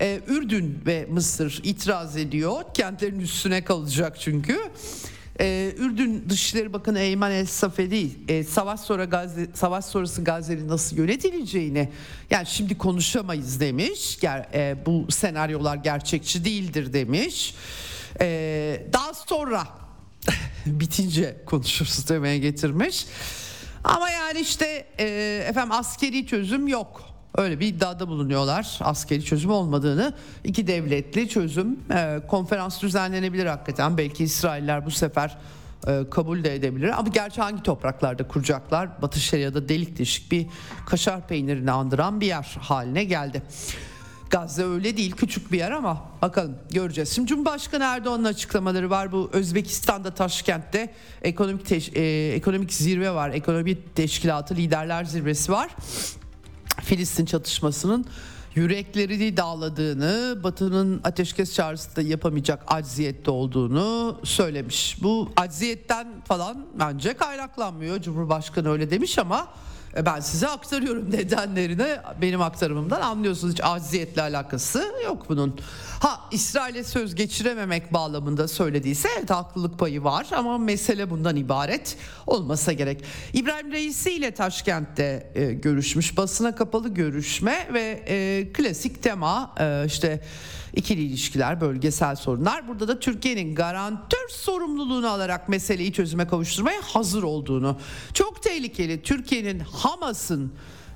E, Ürdün ve Mısır itiraz ediyor. Kentlerin üstüne kalacak çünkü e, Ürdün Dışişleri Bakanı Eyman El Safedi e, savaş sonra Gazze savaş sonrası Gazze'nin nasıl yönetileceğini yani şimdi konuşamayız demiş. Yani, e, bu senaryolar gerçekçi değildir demiş. E, daha sonra bitince konuşuruz demeye getirmiş. Ama yani işte e, efendim askeri çözüm yok. Öyle bir iddiada bulunuyorlar askeri çözüm olmadığını. iki devletli çözüm e, konferans düzenlenebilir hakikaten. Belki İsrailler bu sefer e, kabul de edebilir. Ama gerçi hangi topraklarda kuracaklar? Batı Şeria'da delik deşik bir kaşar peynirini andıran bir yer haline geldi. Gazze öyle değil küçük bir yer ama bakalım göreceğiz. Şimdi Cumhurbaşkanı Erdoğan'ın açıklamaları var. Bu Özbekistan'da Taşkent'te ekonomik teş- e, ekonomik zirve var. Ekonomi teşkilatı liderler zirvesi var. Filistin çatışmasının yürekleri dağladığını, Batı'nın ateşkes çağrısı da yapamayacak acziyette olduğunu söylemiş. Bu acziyetten falan bence kaynaklanmıyor. Cumhurbaşkanı öyle demiş ama e, ben size aktarıyorum nedenlerini benim aktarımımdan anlıyorsunuz hiç acziyetle alakası yok bunun. Ha İsrail'e söz geçirememek bağlamında söylediyse evet haklılık payı var ama mesele bundan ibaret olmasa gerek. İbrahim Reisi ile Taşkent'te e, görüşmüş basına kapalı görüşme ve e, klasik tema e, işte ikili ilişkiler, bölgesel sorunlar. Burada da Türkiye'nin garantör sorumluluğunu alarak meseleyi çözüme kavuşturmaya hazır olduğunu. Çok tehlikeli Türkiye'nin Hamas'ın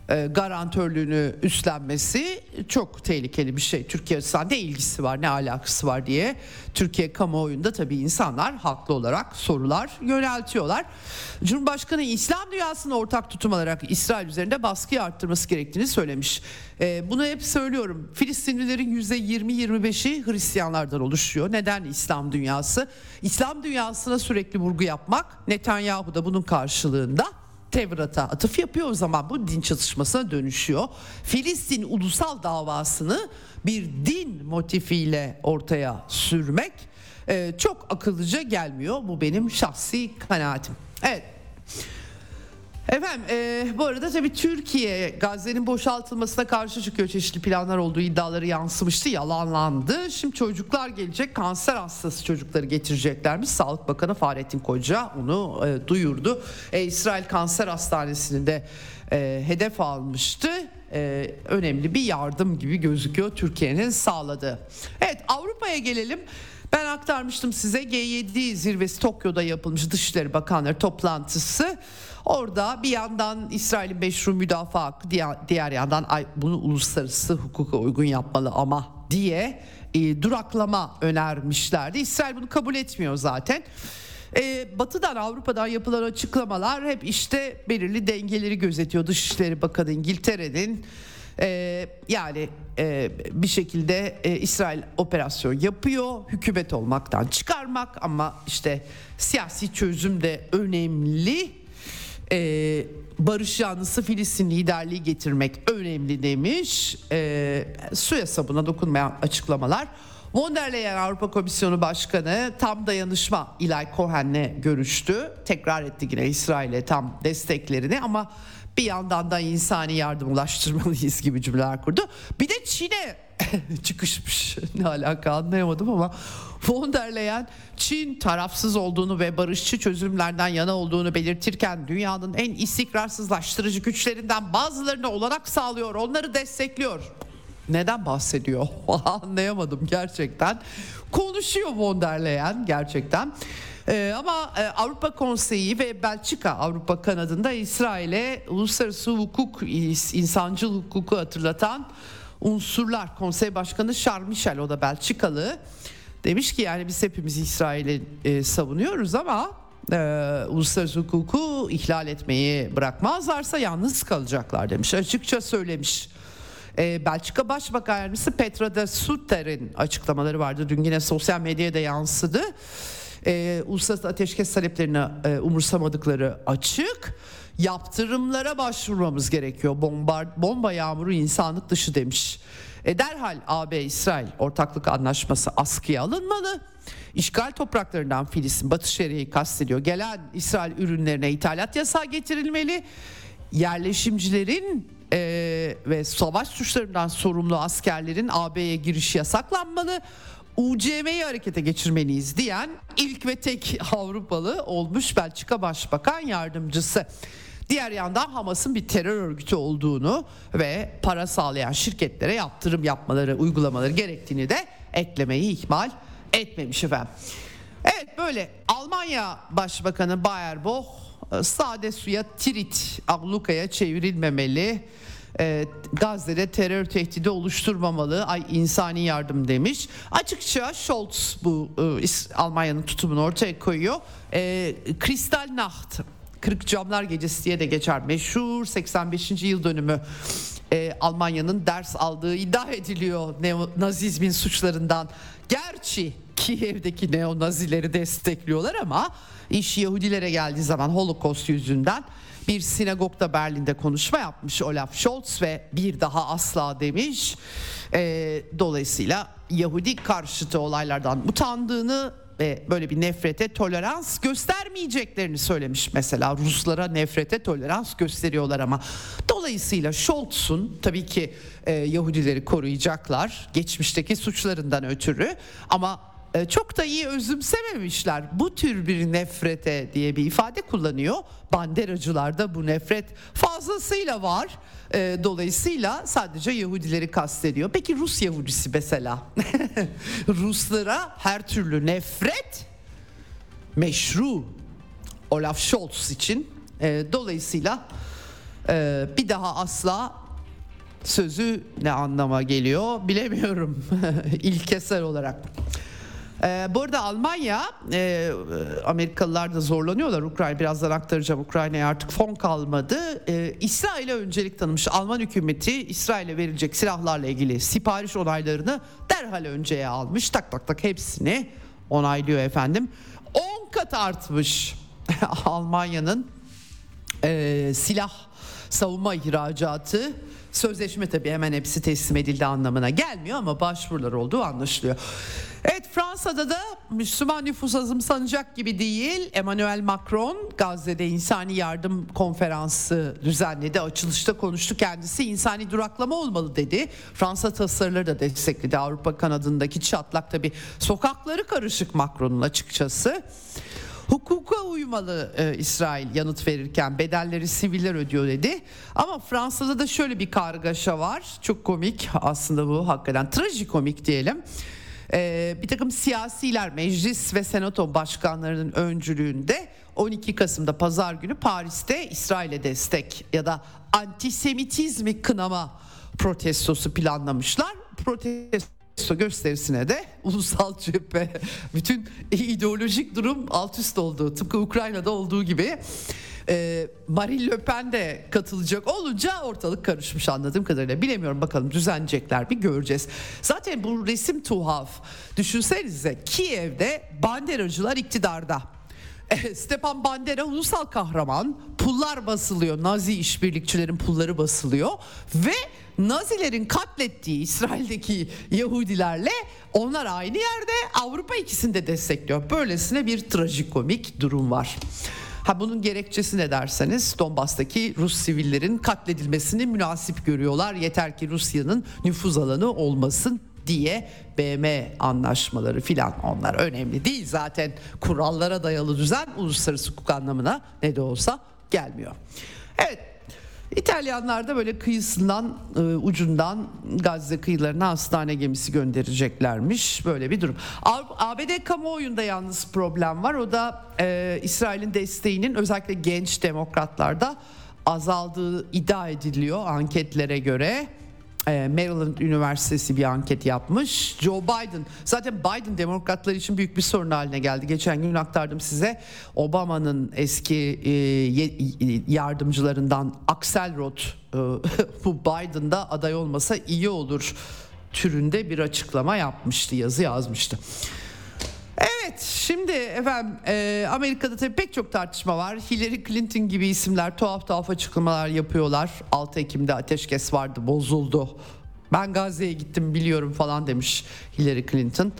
e, garantörlüğünü üstlenmesi çok tehlikeli bir şey. Türkiye açısından ne ilgisi var ne alakası var diye Türkiye kamuoyunda tabii insanlar haklı olarak sorular yöneltiyorlar. Cumhurbaşkanı İslam dünyasını ortak tutum alarak İsrail üzerinde baskıyı arttırması gerektiğini söylemiş. E, bunu hep söylüyorum. Filistinlilerin %20-25'i Hristiyanlardan oluşuyor. Neden İslam dünyası? İslam dünyasına sürekli vurgu yapmak Netanyahu da bunun karşılığında Tevrat'a atıf yapıyor o zaman bu din çatışmasına dönüşüyor. Filistin ulusal davasını bir din motifiyle ortaya sürmek e, çok akıllıca gelmiyor. Bu benim şahsi kanaatim. Evet. Efendim e, bu arada tabii Türkiye Gazze'nin boşaltılmasına karşı çıkıyor. Çeşitli planlar olduğu iddiaları yansımıştı. Yalanlandı. Şimdi çocuklar gelecek. Kanser hastası çocukları getireceklermiş. Sağlık Bakanı Fahrettin Koca onu e, duyurdu. E, İsrail Kanser Hastanesi'ni de e, hedef almıştı. E, önemli bir yardım gibi gözüküyor Türkiye'nin sağladığı. Evet Avrupa'ya gelelim. Ben aktarmıştım size G7 zirvesi Tokyo'da yapılmış Dışişleri Bakanları toplantısı. Orada bir yandan İsrail'in meşru müdafaa hakkı diğer, diğer yandan bunu uluslararası hukuka uygun yapmalı ama diye e, duraklama önermişlerdi. İsrail bunu kabul etmiyor zaten. E, batı'dan Avrupa'dan yapılan açıklamalar hep işte belirli dengeleri gözetiyor. Dışişleri Bakanı İngiltere'nin ee, yani e, bir şekilde e, İsrail operasyon yapıyor, hükümet olmaktan çıkarmak ama işte siyasi çözüm de önemli. Ee, barış yanlısı Filistin liderliği getirmek önemli demiş. Ee, suya sabuna dokunmayan açıklamalar. Von der Leyen Avrupa Komisyonu Başkanı tam dayanışma İlay Cohen'le görüştü. Tekrar etti yine İsrail'e tam desteklerini ama bir yandan da insani yardım ulaştırmalıyız gibi cümleler kurdu. Bir de Çin'e çıkışmış. Ne alaka anlayamadım ama von der Leyen Çin tarafsız olduğunu ve barışçı çözümlerden yana olduğunu belirtirken dünyanın en istikrarsızlaştırıcı güçlerinden bazılarını olarak sağlıyor. Onları destekliyor. Neden bahsediyor? Anlayamadım gerçekten. Konuşuyor von der Leyen gerçekten. Ee, ama e, Avrupa Konseyi ve Belçika Avrupa kanadında İsrail'e uluslararası hukuk, insancıl hukuku hatırlatan unsurlar. Konsey Başkanı Charles Michel o da Belçikalı. Demiş ki yani biz hepimiz İsrail'i e, savunuyoruz ama e, uluslararası hukuku ihlal etmeyi bırakmazlarsa yalnız kalacaklar demiş. Açıkça söylemiş. E, Belçika Başbakan Yardımcısı Petra de Sutter'in açıklamaları vardı. Dün yine sosyal medyaya da yansıdı e, uluslararası ateşkes taleplerini e, umursamadıkları açık. Yaptırımlara başvurmamız gerekiyor. Bomba, bomba yağmuru insanlık dışı demiş. E, derhal AB-İsrail ortaklık anlaşması askıya alınmalı. İşgal topraklarından Filistin, Batı Şeria'yı kastediyor. Gelen İsrail ürünlerine ithalat yasağı getirilmeli. Yerleşimcilerin e, ve savaş suçlarından sorumlu askerlerin AB'ye girişi yasaklanmalı. UCM'yi harekete geçirmeliyiz diyen ilk ve tek Avrupalı olmuş Belçika Başbakan Yardımcısı. Diğer yandan Hamas'ın bir terör örgütü olduğunu ve para sağlayan şirketlere yaptırım yapmaları, uygulamaları gerektiğini de eklemeyi ihmal etmemiş efendim. Evet böyle Almanya Başbakanı Baerbock sade suya tirit ablukaya çevrilmemeli e, Gazze'de terör tehdidi oluşturmamalı. Ay insani yardım demiş. Açıkça Scholz bu e, Almanya'nın tutumunu ortaya koyuyor. E, Kristallnacht 40 Camlar Gecesi diye de geçer. Meşhur 85. yıl dönümü e, Almanya'nın ders aldığı iddia ediliyor neo-nazizmin suçlarından. Gerçi Kiev'deki neo-nazileri destekliyorlar ama iş Yahudilere geldiği zaman Holocaust yüzünden bir sinagogda Berlin'de konuşma yapmış Olaf Scholz ve bir daha asla demiş. E, dolayısıyla Yahudi karşıtı olaylardan utandığını ve böyle bir nefrete tolerans göstermeyeceklerini söylemiş mesela Ruslara nefrete tolerans gösteriyorlar ama dolayısıyla Scholz'un tabii ki e, Yahudileri koruyacaklar geçmişteki suçlarından ötürü ama e, çok da iyi özümsememişler. Bu tür bir nefrete diye bir ifade kullanıyor. Banderacılarda bu nefret fazlasıyla var. E, dolayısıyla sadece Yahudileri kastediyor. Peki Rus Yahudisi mesela? Ruslara her türlü nefret meşru Olaf Scholz için. E, dolayısıyla e, bir daha asla sözü ne anlama geliyor bilemiyorum ilkesel olarak. Ee, bu Almanya, e, Amerikalılar da zorlanıyorlar. Ukrayna birazdan aktaracağım. Ukrayna'ya artık fon kalmadı. Ee, İsrail'e öncelik tanımış. Alman hükümeti İsrail'e verilecek silahlarla ilgili sipariş onaylarını derhal önceye almış. Tak tak tak hepsini onaylıyor efendim. 10 kat artmış Almanya'nın e, silah savunma ihracatı sözleşme tabii hemen hepsi teslim edildi anlamına gelmiyor ama başvurular olduğu anlaşılıyor. Evet Fransa'da da Müslüman nüfus azımsanacak gibi değil. Emmanuel Macron Gazze'de insani yardım konferansı düzenledi. Açılışta konuştu kendisi. insani duraklama olmalı dedi. Fransa tasarıları da destekledi. Avrupa kanadındaki çatlak tabii sokakları karışık Macron'un açıkçası. Hukuka uymalı e, İsrail yanıt verirken bedelleri siviller ödüyor dedi. Ama Fransa'da da şöyle bir kargaşa var. Çok komik aslında bu hakikaten trajikomik diyelim. E, bir takım siyasiler meclis ve senato başkanlarının öncülüğünde 12 Kasım'da pazar günü Paris'te İsrail'e destek ya da antisemitizmi kınama protestosu planlamışlar. Protesto gösterisine de ulusal cephe bütün ideolojik durum alt üst oldu. Tıpkı Ukrayna'da olduğu gibi. Ee, Marine Le Pen de katılacak olunca ortalık karışmış anladığım kadarıyla. Bilemiyorum bakalım düzenleyecekler bir göreceğiz. Zaten bu resim tuhaf. Düşünsenize Kiev'de banderacılar iktidarda. Stepan Bandera ulusal kahraman. Pullar basılıyor. Nazi işbirlikçilerin pulları basılıyor ve Nazilerin katlettiği İsrail'deki Yahudilerle onlar aynı yerde Avrupa ikisini de destekliyor. Böylesine bir trajikomik durum var. Ha bunun gerekçesi ne derseniz Donbas'taki Rus sivillerin katledilmesini münasip görüyorlar. Yeter ki Rusya'nın nüfuz alanı olmasın diye BM anlaşmaları filan onlar önemli değil zaten kurallara dayalı düzen uluslararası hukuk anlamına ne de olsa gelmiyor. Evet İtalyanlar da böyle kıyısından e, ucundan Gazze kıyılarına hastane gemisi göndereceklermiş. Böyle bir durum. ABD kamuoyunda yalnız problem var. O da e, İsrail'in desteğinin özellikle genç demokratlarda azaldığı iddia ediliyor anketlere göre. Ee, Maryland Üniversitesi bir anket yapmış. Joe Biden zaten Biden demokratlar için büyük bir sorun haline geldi. Geçen gün aktardım size Obama'nın eski e, yardımcılarından Axelrod e, bu Biden'da aday olmasa iyi olur türünde bir açıklama yapmıştı, yazı yazmıştı. Evet şimdi efendim e, Amerika'da tabii pek çok tartışma var. Hillary Clinton gibi isimler tuhaf tuhaf açıklamalar yapıyorlar. 6 Ekim'de ateşkes vardı bozuldu. Ben Gazze'ye gittim biliyorum falan demiş Hillary Clinton.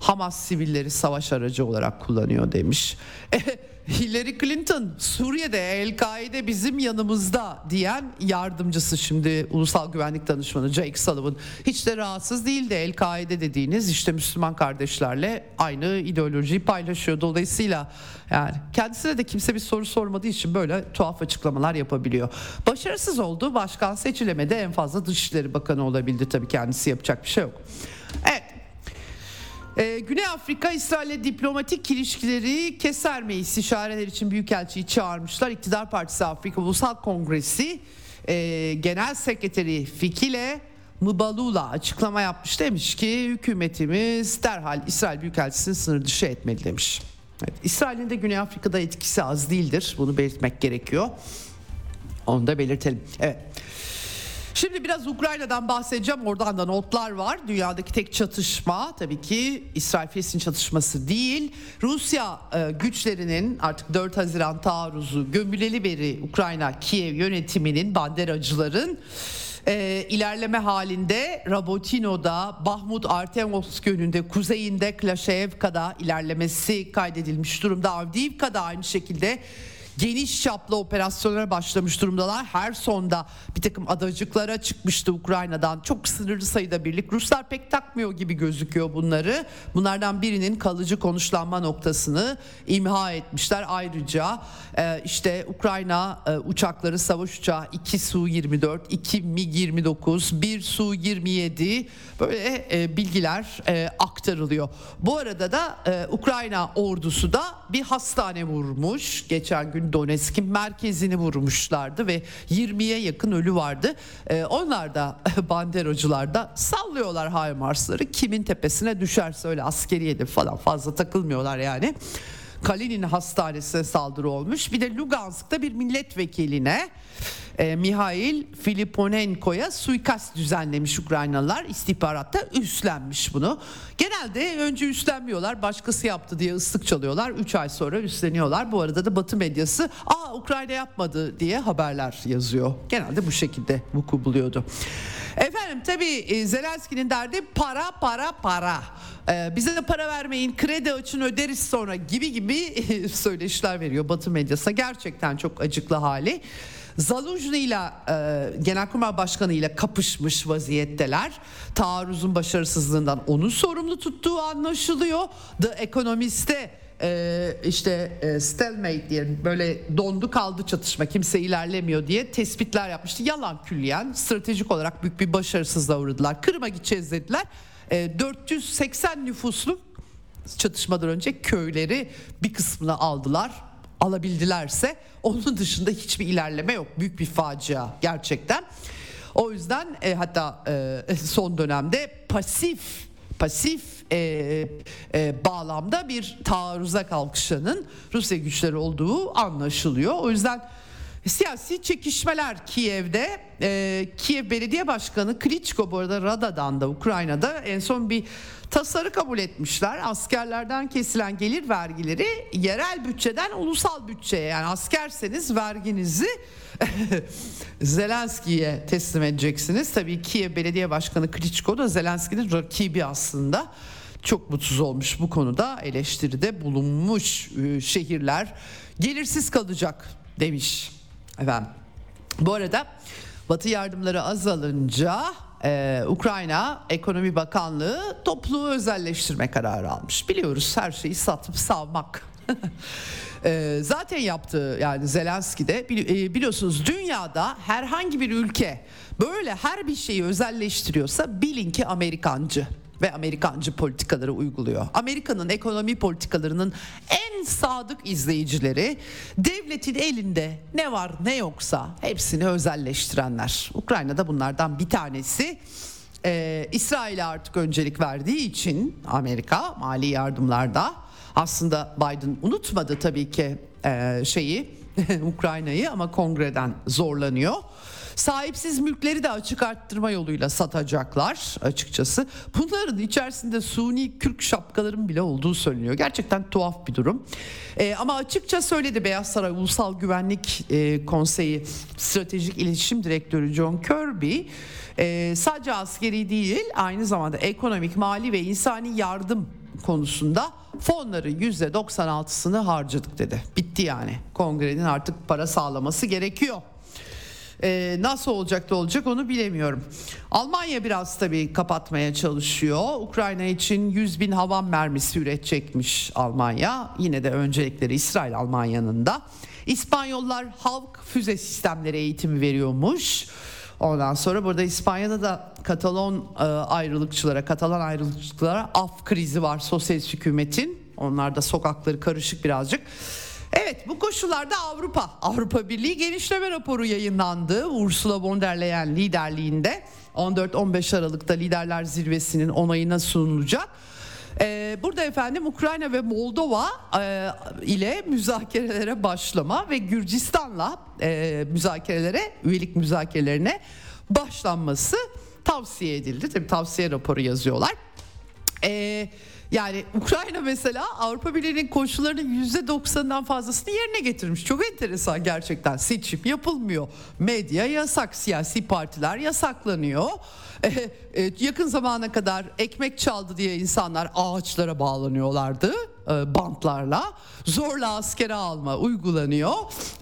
Hamas sivilleri savaş aracı olarak kullanıyor demiş. Hillary Clinton Suriye'de El-Kaide bizim yanımızda diyen yardımcısı şimdi Ulusal Güvenlik Danışmanı Jake Sullivan hiç de rahatsız değildi. El-Kaide dediğiniz işte Müslüman kardeşlerle aynı ideolojiyi paylaşıyor. Dolayısıyla yani kendisine de kimse bir soru sormadığı için böyle tuhaf açıklamalar yapabiliyor. Başarısız oldu. Başkan seçilemedi. En fazla Dışişleri Bakanı olabildi tabii kendisi yapacak bir şey yok. Evet ee, Güney Afrika İsrail'le diplomatik ilişkileri kesermeyi istişareler için Büyükelçiyi çağırmışlar. İktidar Partisi Afrika Ulusal Kongresi e, Genel Sekreteri Fikile Mıbalula açıklama yapmış demiş ki hükümetimiz derhal İsrail Büyükelçisi'ni sınır dışı etmeli demiş. Evet, İsrail'in de Güney Afrika'da etkisi az değildir. Bunu belirtmek gerekiyor. Onu da belirtelim. Evet. Şimdi biraz Ukrayna'dan bahsedeceğim. Oradan da notlar var. Dünyadaki tek çatışma tabii ki İsrail-Filistin çatışması değil. Rusya e, güçlerinin artık 4 Haziran taarruzu gömüleli beri Ukrayna Kiev yönetiminin banderacıların e, ilerleme halinde Rabotino'da, Bahmut Artemovsk yönünde, kuzeyinde Klaşevka'da ilerlemesi kaydedilmiş durumda. Avdiivka'da aynı şekilde geniş çaplı operasyonlara başlamış durumdalar. Her sonda bir takım adacıklara çıkmıştı Ukrayna'dan. Çok sınırlı sayıda birlik. Ruslar pek takmıyor gibi gözüküyor bunları. Bunlardan birinin kalıcı konuşlanma noktasını imha etmişler. Ayrıca e, işte Ukrayna e, uçakları savaş uçağı 2 Su-24, 2 MiG-29, 1 Su-27 böyle e, bilgiler aktarılıyor. Bu arada da Ukrayna ordusu da bir hastane vurmuş geçen gün Donetsk'in merkezini vurmuşlardı ve 20'ye yakın ölü vardı. Ee, onlar da banderacılar da sallıyorlar Haymarsları kimin tepesine düşerse öyle askeriyedir falan fazla takılmıyorlar yani. Kalinin hastanesine saldırı olmuş. Bir de Lugansk'ta bir milletvekiline e, Mihail Filiponenko'ya suikast düzenlemiş Ukraynalılar. İstihbaratta üstlenmiş bunu. Genelde önce üstlenmiyorlar başkası yaptı diye ıslık çalıyorlar. 3 ay sonra üstleniyorlar. Bu arada da Batı medyası aa Ukrayna yapmadı diye haberler yazıyor. Genelde bu şekilde vuku buluyordu. Efendim tabii e, Zelenski'nin derdi para para para. Ee, bize de para vermeyin kredi açın öderiz sonra gibi gibi söyleşiler veriyor Batı medyasına. Gerçekten çok acıklı hali. Zaluzhny ile e, Genelkurmay Başkanı ile kapışmış vaziyetteler. Taarruzun başarısızlığından onu sorumlu tuttuğu anlaşılıyor. The Economist'te e, işte e, stalemate diye böyle dondu kaldı çatışma kimse ilerlemiyor diye tespitler yapmıştı. Yalan külliyen stratejik olarak büyük bir başarısızlığa uğradılar. Kırım'a gideceğiz dediler. E, 480 nüfuslu çatışmadan önce köyleri bir kısmını aldılar alabildilerse onun dışında hiçbir ilerleme yok. Büyük bir facia gerçekten. O yüzden e, hatta e, son dönemde pasif pasif e, e, bağlamda bir taarruza kalkışanın Rusya güçleri olduğu anlaşılıyor. O yüzden siyasi çekişmeler Kiev'de. E, Kiev Belediye Başkanı Klitschko bu arada Rada'dan da Ukrayna'da en son bir tasarı kabul etmişler. Askerlerden kesilen gelir vergileri yerel bütçeden ulusal bütçeye yani askerseniz verginizi Zelenski'ye teslim edeceksiniz. Tabii Kiev Belediye Başkanı Klitschko da Zelenski'nin rakibi aslında. Çok mutsuz olmuş bu konuda eleştiride bulunmuş ee, şehirler gelirsiz kalacak demiş efendim. Bu arada Batı yardımları azalınca ee, Ukrayna Ekonomi Bakanlığı toplu özelleştirme kararı almış. Biliyoruz her şeyi satıp savmak. ee, zaten yaptığı yani Zelenski de e, biliyorsunuz dünyada herhangi bir ülke böyle her bir şeyi özelleştiriyorsa bilin ki Amerikancı ve Amerikancı politikaları uyguluyor. Amerika'nın ekonomi politikalarının en sadık izleyicileri devletin elinde ne var ne yoksa hepsini özelleştirenler. Ukrayna'da bunlardan bir tanesi. Ee, İsrail'e artık öncelik verdiği için Amerika mali yardımlarda aslında Biden unutmadı tabii ki e, şeyi Ukrayna'yı ama kongreden zorlanıyor. Sahipsiz mülkleri de açık arttırma yoluyla satacaklar açıkçası. Bunların içerisinde suni kürk şapkaların bile olduğu söyleniyor. Gerçekten tuhaf bir durum. E, ama açıkça söyledi Beyaz Saray Ulusal Güvenlik e, Konseyi Stratejik İletişim Direktörü John Kirby. E, sadece askeri değil aynı zamanda ekonomik, mali ve insani yardım konusunda fonların %96'sını harcadık dedi. Bitti yani. Kongrenin artık para sağlaması gerekiyor. Ee, nasıl olacak da olacak onu bilemiyorum. Almanya biraz tabii kapatmaya çalışıyor. Ukrayna için 100 bin havan mermisi üretecekmiş Almanya. Yine de öncelikleri İsrail Almanya'nın da. İspanyollar halk füze sistemleri eğitimi veriyormuş. Ondan sonra burada İspanya'da da Katalon e, ayrılıkçılara, Katalan ayrılıkçılara af krizi var sosyalist hükümetin. Onlar da sokakları karışık birazcık. Evet bu koşullarda Avrupa Avrupa Birliği genişleme raporu yayınlandı. Ursula von der Leyen liderliğinde 14-15 Aralık'ta liderler zirvesinin onayına sunulacak. Ee, burada efendim Ukrayna ve Moldova e, ile müzakerelere başlama ve Gürcistan'la e, müzakerelere üyelik müzakerelerine başlanması tavsiye edildi. Tabii tavsiye raporu yazıyorlar. Eee yani Ukrayna mesela Avrupa Birliği'nin koşullarının %90'dan fazlasını yerine getirmiş. Çok enteresan gerçekten. Seçim yapılmıyor. Medya yasak, siyasi partiler yasaklanıyor. E, yakın zamana kadar ekmek çaldı diye insanlar ağaçlara bağlanıyorlardı e, bantlarla. Zorla askere alma uygulanıyor.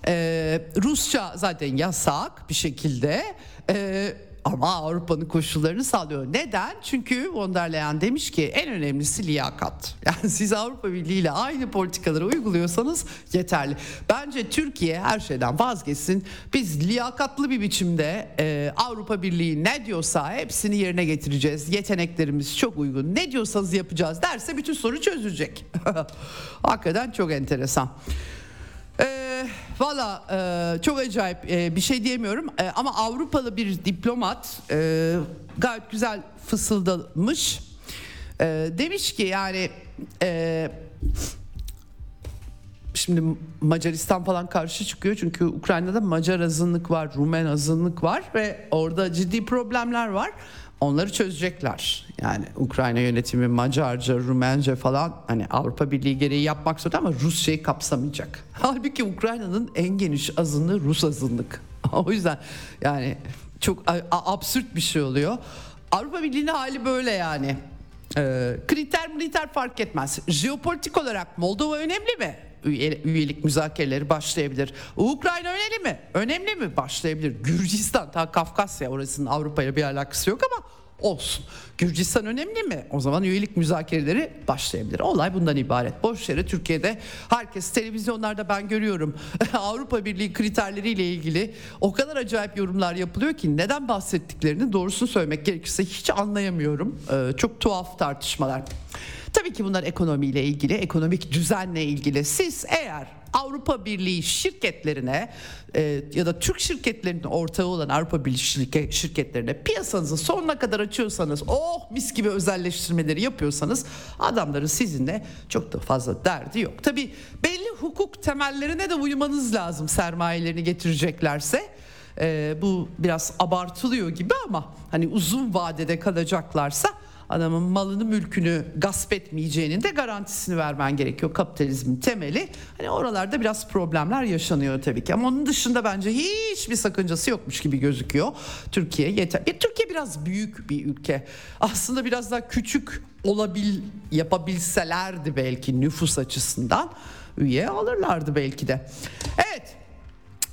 Ee, Rusça zaten yasak bir şekilde. Ee, ama Avrupa'nın koşullarını sağlıyor. Neden? Çünkü von der Leyen demiş ki en önemlisi liyakat. Yani siz Avrupa Birliği ile aynı politikaları uyguluyorsanız yeterli. Bence Türkiye her şeyden vazgeçsin. Biz liyakatlı bir biçimde e, Avrupa Birliği ne diyorsa hepsini yerine getireceğiz. Yeteneklerimiz çok uygun. Ne diyorsanız yapacağız derse bütün soru çözülecek. Hakikaten çok enteresan. Eee Valla e, çok acayip e, bir şey diyemiyorum e, ama Avrupalı bir diplomat e, gayet güzel fısıldamış. E, demiş ki yani e, şimdi Macaristan falan karşı çıkıyor çünkü Ukrayna'da Macar azınlık var, Rumen azınlık var ve orada ciddi problemler var. Onları çözecekler. Yani Ukrayna yönetimi Macarca, Rumence falan hani Avrupa Birliği gereği yapmak zorunda ama Rusya'yı kapsamayacak. Halbuki Ukrayna'nın en geniş azınlığı Rus azınlık. o yüzden yani çok absürt bir şey oluyor. Avrupa Birliği'nin hali böyle yani. Ee, kriter militer fark etmez. Jeopolitik olarak Moldova önemli mi? Üyelik müzakereleri başlayabilir. Ukrayna önemli mi? Önemli mi? Başlayabilir. Gürcistan ta Kafkasya orasının Avrupa'ya bir alakası yok ama olsun. Gürcistan önemli mi? O zaman üyelik müzakereleri başlayabilir. Olay bundan ibaret. Boş yere Türkiye'de herkes televizyonlarda ben görüyorum Avrupa Birliği kriterleriyle ilgili o kadar acayip yorumlar yapılıyor ki neden bahsettiklerini doğrusunu söylemek gerekirse hiç anlayamıyorum. Ee, çok tuhaf tartışmalar. Tabii ki bunlar ekonomiyle ilgili, ekonomik düzenle ilgili. Siz eğer Avrupa Birliği şirketlerine e, ya da Türk şirketlerinin ortağı olan Avrupa Birliği şirket, şirketlerine piyasanızı sonuna kadar açıyorsanız, oh mis gibi özelleştirmeleri yapıyorsanız adamların sizinle çok da fazla derdi yok. Tabii belli hukuk temellerine de uymanız lazım sermayelerini getireceklerse. E, bu biraz abartılıyor gibi ama hani uzun vadede kalacaklarsa adamın malını mülkünü gasp etmeyeceğinin de garantisini vermen gerekiyor kapitalizmin temeli. Hani oralarda biraz problemler yaşanıyor tabii ki ama onun dışında bence hiçbir sakıncası yokmuş gibi gözüküyor. Türkiye yeter. Bir Türkiye biraz büyük bir ülke. Aslında biraz daha küçük olabil yapabilselerdi belki nüfus açısından üye alırlardı belki de. Evet.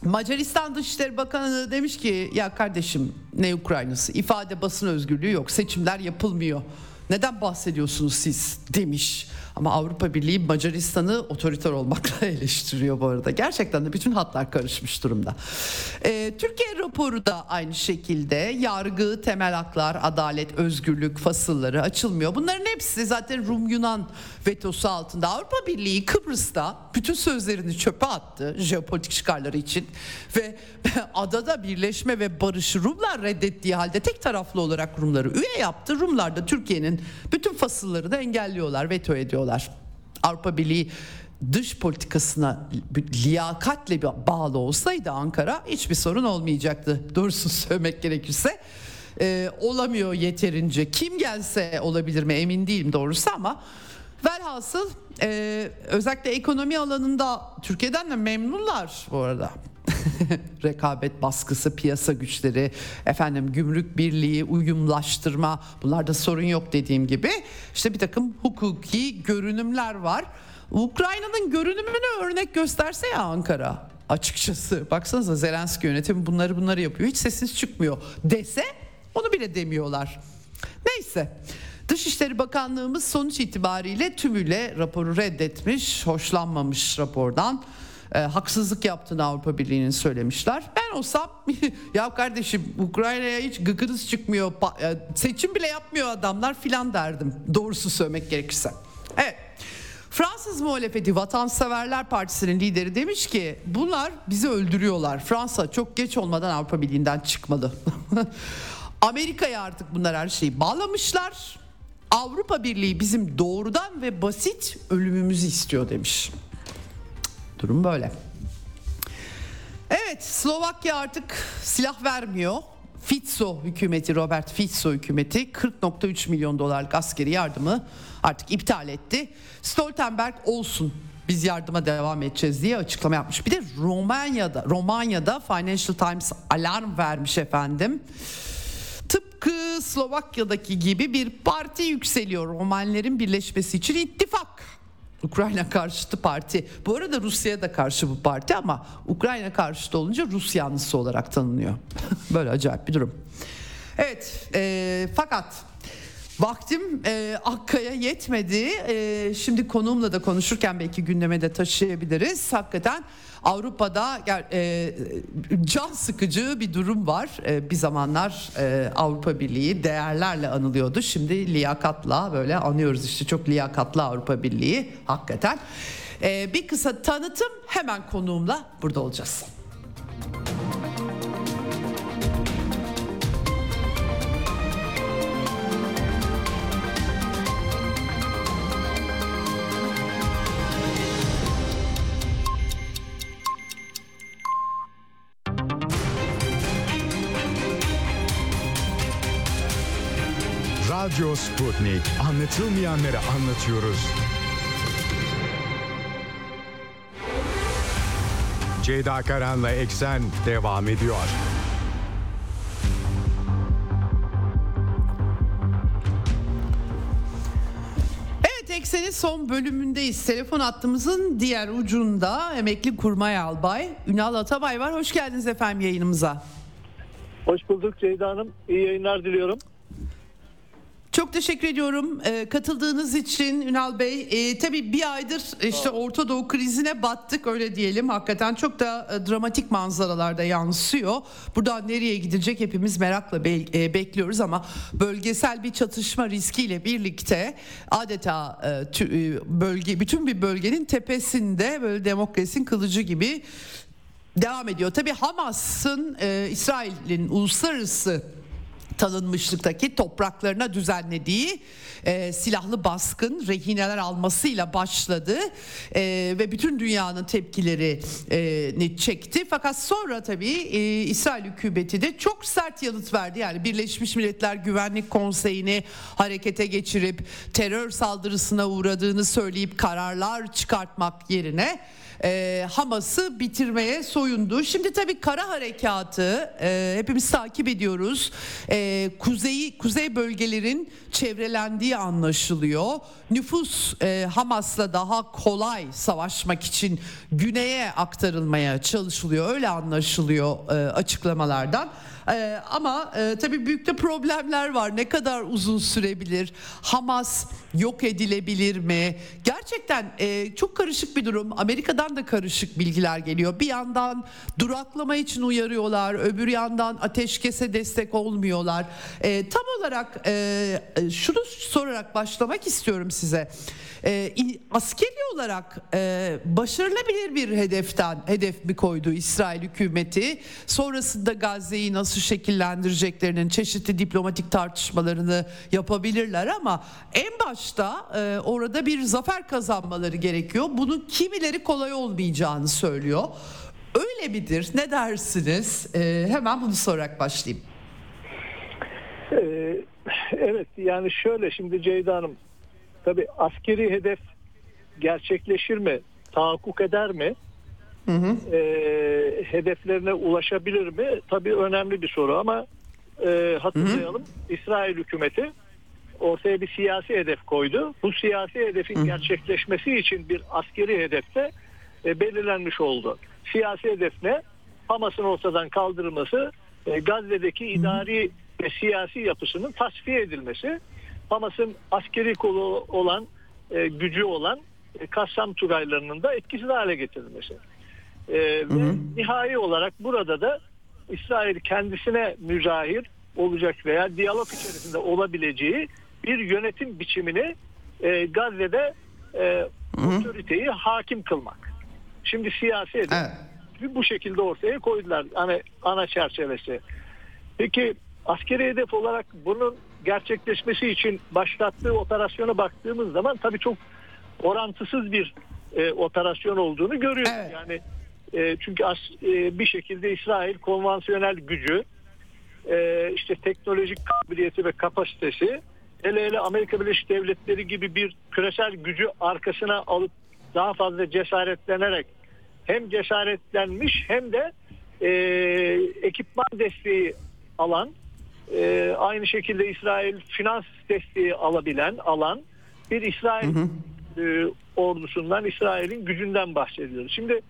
Macaristan Dışişleri Bakanı demiş ki ya kardeşim ne Ukraynası ifade basın özgürlüğü yok seçimler yapılmıyor. Neden bahsediyorsunuz siz demiş. Ama Avrupa Birliği Macaristan'ı otoriter olmakla eleştiriyor bu arada. Gerçekten de bütün hatlar karışmış durumda. Ee, Türkiye raporu da aynı şekilde yargı, temel haklar, adalet, özgürlük fasılları açılmıyor. Bunların hepsi zaten Rum Yunan vetosu altında. Avrupa Birliği Kıbrıs'ta bütün sözlerini çöpe attı jeopolitik çıkarları için ve adada birleşme ve barışı Rumlar reddettiği halde tek taraflı olarak Rumları üye yaptı. Rumlar da Türkiye'nin bütün fasıllarını engelliyorlar, veto ediyorlar. Avrupa Birliği dış politikasına liyakatle bağlı olsaydı Ankara hiçbir sorun olmayacaktı. Doğrusu söylemek gerekirse ee, olamıyor yeterince. Kim gelse olabilir mi emin değilim doğrusu ama velhasıl e, özellikle ekonomi alanında Türkiye'den de memnunlar bu arada. rekabet baskısı, piyasa güçleri, efendim gümrük birliği, uyumlaştırma bunlarda sorun yok dediğim gibi. İşte bir takım hukuki görünümler var. Ukrayna'nın görünümünü örnek gösterse ya Ankara açıkçası. Baksanıza Zelenski yönetimi bunları bunları yapıyor. Hiç sessiz çıkmıyor dese onu bile demiyorlar. Neyse. Dışişleri Bakanlığımız sonuç itibariyle tümüyle raporu reddetmiş, hoşlanmamış rapordan e, haksızlık yaptığını Avrupa Birliği'nin söylemişler. Ben olsam ya kardeşim Ukrayna'ya hiç gıkınız çıkmıyor e, seçim bile yapmıyor adamlar filan derdim doğrusu söylemek gerekirse. Evet. Fransız muhalefeti Vatanseverler Partisi'nin lideri demiş ki bunlar bizi öldürüyorlar. Fransa çok geç olmadan Avrupa Birliği'nden çıkmalı. Amerika'ya artık bunlar her şeyi bağlamışlar. Avrupa Birliği bizim doğrudan ve basit ölümümüzü istiyor demiş. Durum böyle. Evet Slovakya artık silah vermiyor. Fico hükümeti Robert Fico hükümeti 40.3 milyon dolarlık askeri yardımı artık iptal etti. Stoltenberg olsun biz yardıma devam edeceğiz diye açıklama yapmış. Bir de Romanya'da Romanya'da Financial Times alarm vermiş efendim. Tıpkı Slovakya'daki gibi bir parti yükseliyor Romanlerin birleşmesi için ittifak. Ukrayna karşıtı parti. Bu arada Rusya'ya da karşı bu parti ama Ukrayna karşıtı olunca Rus yanlısı olarak tanınıyor. Böyle acayip bir durum. Evet e, fakat Vaktim e, Akkaya yetmedi. E, şimdi konuğumla da konuşurken belki gündeme de taşıyabiliriz. Hakikaten Avrupa'da e, can sıkıcı bir durum var. E, bir zamanlar e, Avrupa Birliği değerlerle anılıyordu. Şimdi liyakatla böyle anıyoruz işte çok liyakatlı Avrupa Birliği hakikaten. Ee, bir kısa tanıtım hemen konuğumla burada olacağız. Radyo Sputnik. Anlatılmayanları anlatıyoruz. Ceyda Karan'la Eksen devam ediyor. Evet Eksen'in son bölümündeyiz. Telefon hattımızın diğer ucunda emekli kurmay albay Ünal Atabay var. Hoş geldiniz efendim yayınımıza. Hoş bulduk Ceyda Hanım. İyi yayınlar diliyorum. Çok teşekkür ediyorum e, katıldığınız için Ünal Bey. E, tabii bir aydır işte Orta Doğu krizine battık öyle diyelim. Hakikaten çok da e, dramatik manzaralarda yansıyor. Buradan nereye gidecek hepimiz merakla be- e, bekliyoruz ama bölgesel bir çatışma riskiyle birlikte adeta e, tü- e, bölge bütün bir bölgenin tepesinde böyle demokrasinin kılıcı gibi devam ediyor. Tabii Hamas'ın e, İsrail'in uluslararası tanınmışlıktaki topraklarına düzenlediği e, silahlı baskın rehineler almasıyla başladı E, ve bütün dünyanın tepkilerini çekti. Fakat sonra tabii e, İsrail hükümeti de çok sert yanıt verdi. Yani Birleşmiş Milletler Güvenlik Konseyi'ni harekete geçirip terör saldırısına uğradığını söyleyip kararlar çıkartmak yerine e, Hamas'ı bitirmeye soyundu. Şimdi tabii kara harekatı e, hepimiz takip ediyoruz. E, kuzeyi kuzey bölgelerin çevrelendiği anlaşılıyor. Nüfus e, Hamas'la daha kolay savaşmak için güneye aktarılmaya çalışılıyor. Öyle anlaşılıyor e, açıklamalardan. Ee, ama e, tabii büyük de problemler var. Ne kadar uzun sürebilir? Hamas yok edilebilir mi? Gerçekten e, çok karışık bir durum. Amerika'dan da karışık bilgiler geliyor. Bir yandan duraklama için uyarıyorlar. Öbür yandan ateşkese destek olmuyorlar. E, tam olarak e, şunu sorarak başlamak istiyorum size. E, askeri olarak e, başarılabilir bir hedeften hedef mi koydu İsrail hükümeti? Sonrasında Gazze'yi nasıl şekillendireceklerinin çeşitli diplomatik tartışmalarını yapabilirler ama en başta e, orada bir zafer kazanmaları gerekiyor. Bunun kimileri kolay olmayacağını söylüyor. Öyle midir? Ne dersiniz? E, hemen bunu sorarak başlayayım. Ee, evet yani şöyle şimdi Ceyda Hanım tabi askeri hedef gerçekleşir mi? Tahakkuk eder mi? Hı hı. E, hedeflerine ulaşabilir mi? Tabii önemli bir soru ama e, hatırlayalım hı hı. İsrail hükümeti ortaya bir siyasi hedef koydu. Bu siyasi hedefin hı. gerçekleşmesi için bir askeri hedefte e, belirlenmiş oldu. Siyasi hedef ne? Hamas'ın ortadan kaldırılması, e, Gazze'deki idari ve siyasi yapısının tasfiye edilmesi, Hamas'ın askeri kolu olan, e, gücü olan e, Kassam Tugaylarının da etkisiz hale getirilmesi. E, hı hı. Ve nihai olarak burada da İsrail kendisine müzahir olacak veya diyalog içerisinde olabileceği bir yönetim biçimini e, Gazze'de e, otoriteyi hakim kılmak. Şimdi siyasi. Evet. Bu şekilde ortaya koydular. Hani ana çerçevesi. Peki askeri hedef olarak bunun gerçekleşmesi için başlattığı operasyona baktığımız zaman tabii çok orantısız bir e, operasyon olduğunu görüyoruz. Evet. Yani e, çünkü as, e, bir şekilde İsrail konvansiyonel gücü, e, işte teknolojik kabiliyeti ve kapasitesi, hele hele Amerika Birleşik Devletleri gibi bir küresel gücü arkasına alıp daha fazla cesaretlenerek hem cesaretlenmiş hem de e, ekipman desteği alan, e, aynı şekilde İsrail finans desteği alabilen, alan bir İsrail hı hı e, ordusundan, İsrail'in gücünden bahsediyoruz. Şimdi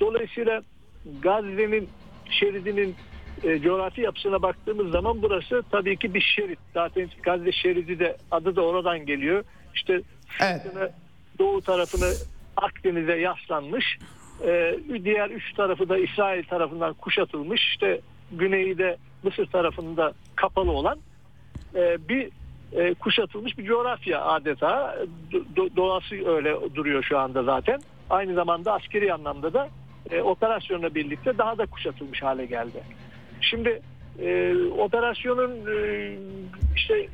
dolayısıyla Gazze'nin şeridinin e, coğrafi yapısına baktığımız zaman burası tabii ki bir şerit. Zaten Gazze şeridi de adı da oradan geliyor. İşte evet. doğu tarafını Akdeniz'e yaslanmış. E, diğer üç tarafı da İsrail tarafından kuşatılmış. İşte güneyi de Mısır tarafında kapalı olan e, bir kuşatılmış bir coğrafya adeta. doğası öyle duruyor şu anda zaten. aynı zamanda askeri anlamda da e, operasyonla birlikte daha da kuşatılmış hale geldi. Şimdi e, operasyonun e, işte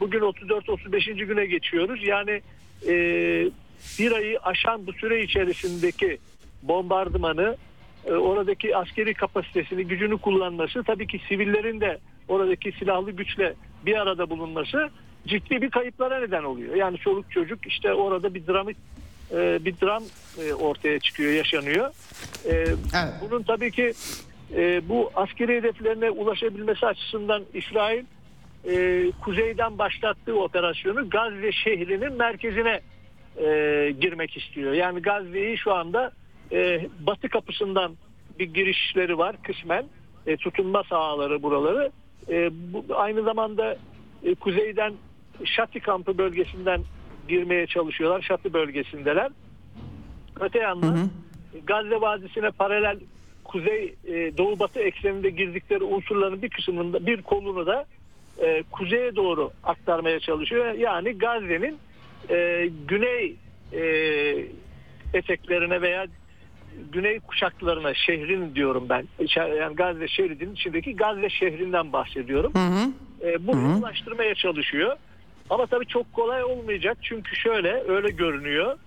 bugün 34-35. güne geçiyoruz. Yani e, bir ayı aşan bu süre içerisindeki bombardımanı e, oradaki askeri kapasitesini, gücünü kullanması tabii ki sivillerin de oradaki silahlı güçle bir arada bulunması ciddi bir kayıplara neden oluyor. Yani çoluk çocuk işte orada bir dramik e, bir dram e, ortaya çıkıyor, yaşanıyor. E, Evet. Bunun tabii ki e, bu askeri hedeflerine ulaşabilmesi açısından İsrail e, kuzeyden başlattığı operasyonu Gazze şehrinin merkezine e, girmek istiyor. Yani Gazze'yi şu anda e, batı kapısından bir girişleri var kısmen e, tutunma sahaları buraları. E, bu, aynı zamanda e, kuzeyden Şati kampı bölgesinden girmeye çalışıyorlar. Şati bölgesindeler. Öte yandan Gazze Vadisi'ne paralel kuzey e, doğu batı ekseninde girdikleri unsurların bir kısmında bir kolunu da e, kuzeye doğru aktarmaya çalışıyor. Yani Gazze'nin e, güney e, eteklerine veya güney kuşaklarına şehrin diyorum ben. Yani Gazze şeridinin içindeki Gazze şehrinden bahsediyorum. Hı hı. E, bunu ulaştırmaya çalışıyor. Ama tabii çok kolay olmayacak. Çünkü şöyle öyle görünüyor.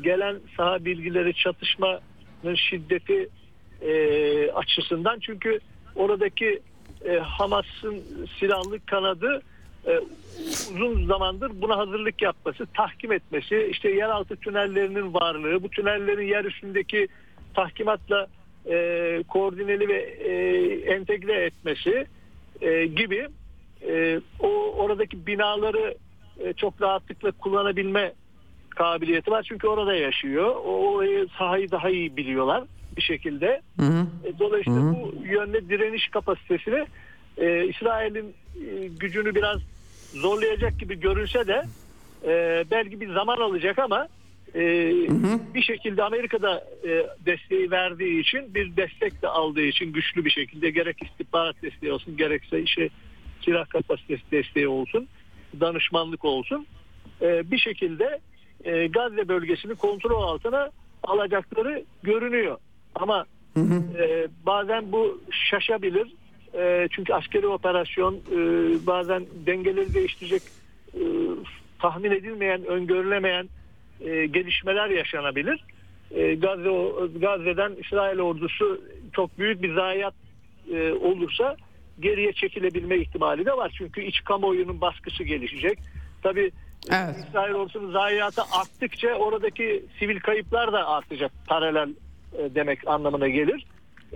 Gelen saha bilgileri çatışmanın şiddeti e, açısından. Çünkü oradaki e, Hamas'ın silahlı kanadı e, uzun zamandır buna hazırlık yapması, tahkim etmesi, işte yeraltı tünellerinin varlığı, bu tünellerin yer üstündeki tahkimatla e, koordineli ve e, entegre etmesi e, gibi e, o oradaki binaları e, çok rahatlıkla kullanabilme kabiliyeti var. Çünkü orada yaşıyor. O orayı sahayı daha iyi biliyorlar bir şekilde. Hı hı. E, Dolayısıyla bu yönde direniş kapasitesini e, İsrail'in e, gücünü biraz zorlayacak gibi görünse de e, belki bir zaman alacak ama e, bir şekilde Amerika'da e, desteği verdiği için bir destek de aldığı için güçlü bir şekilde gerek istihbarat desteği olsun gerekse işe silah kapasitesi desteği olsun danışmanlık olsun e, bir şekilde e, Gazze bölgesini kontrol altına alacakları görünüyor. Ama e, bazen bu şaşabilir. E, çünkü askeri operasyon e, bazen dengeleri değiştirecek e, tahmin edilmeyen, öngörülemeyen e, gelişmeler yaşanabilir. E, Gazze Gazze'den İsrail ordusu çok büyük bir zayiat e, olursa geriye çekilebilme ihtimali de var. Çünkü iç kamuoyunun baskısı gelişecek. Tabii Evet. İsrail ordusunun zayiatı arttıkça oradaki sivil kayıplar da artacak paralel e, demek anlamına gelir.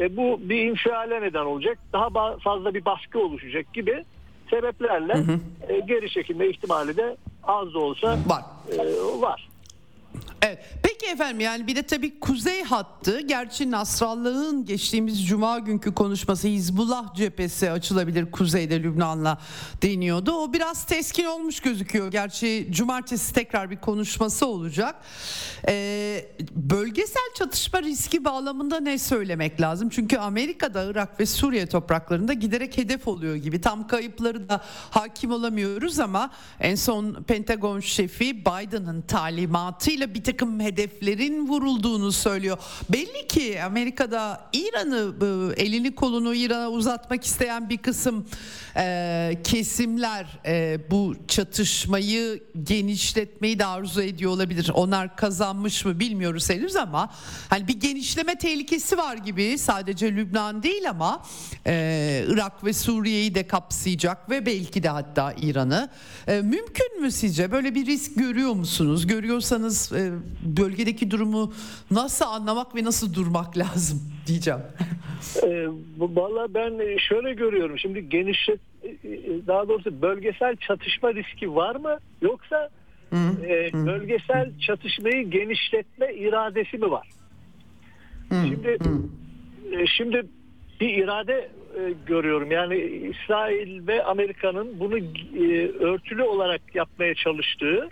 E, bu bir infiale neden olacak. Daha fazla bir baskı oluşacak gibi sebeplerle e, geri çekilme ihtimali de az da olsa Var. e, var. Evet. Peki efendim yani bir de tabii kuzey hattı gerçi Nasrallah'ın geçtiğimiz cuma günkü konuşması Hizbullah cephesi açılabilir kuzeyde Lübnan'la deniyordu. O biraz teskin olmuş gözüküyor. Gerçi cumartesi tekrar bir konuşması olacak. Ee, bölgesel çatışma riski bağlamında ne söylemek lazım? Çünkü Amerika'da Irak ve Suriye topraklarında giderek hedef oluyor gibi. Tam kayıpları da hakim olamıyoruz ama en son Pentagon şefi Biden'ın talimatıyla bir takım hedeflerin vurulduğunu söylüyor. Belli ki Amerika'da İran'ı e, elini kolunu İran'a uzatmak isteyen bir kısım e, kesimler e, bu çatışmayı genişletmeyi de arzu ediyor olabilir. Onlar kazanmış mı bilmiyoruz henüz ama hani bir genişleme tehlikesi var gibi sadece Lübnan değil ama e, Irak ve Suriye'yi de kapsayacak ve belki de hatta İran'ı. E, mümkün mü sizce? Böyle bir risk görüyor musunuz? Görüyorsanız e, bölgedeki durumu nasıl anlamak ve nasıl durmak lazım diyeceğim. E, bu- Valla ben şöyle görüyorum. Şimdi genişlet e, daha doğrusu bölgesel çatışma riski var mı? Yoksa e, bölgesel çatışmayı genişletme iradesi mi var? Şimdi e, şimdi bir irade e, görüyorum. Yani İsrail ve Amerika'nın bunu e, örtülü olarak yapmaya çalıştığı,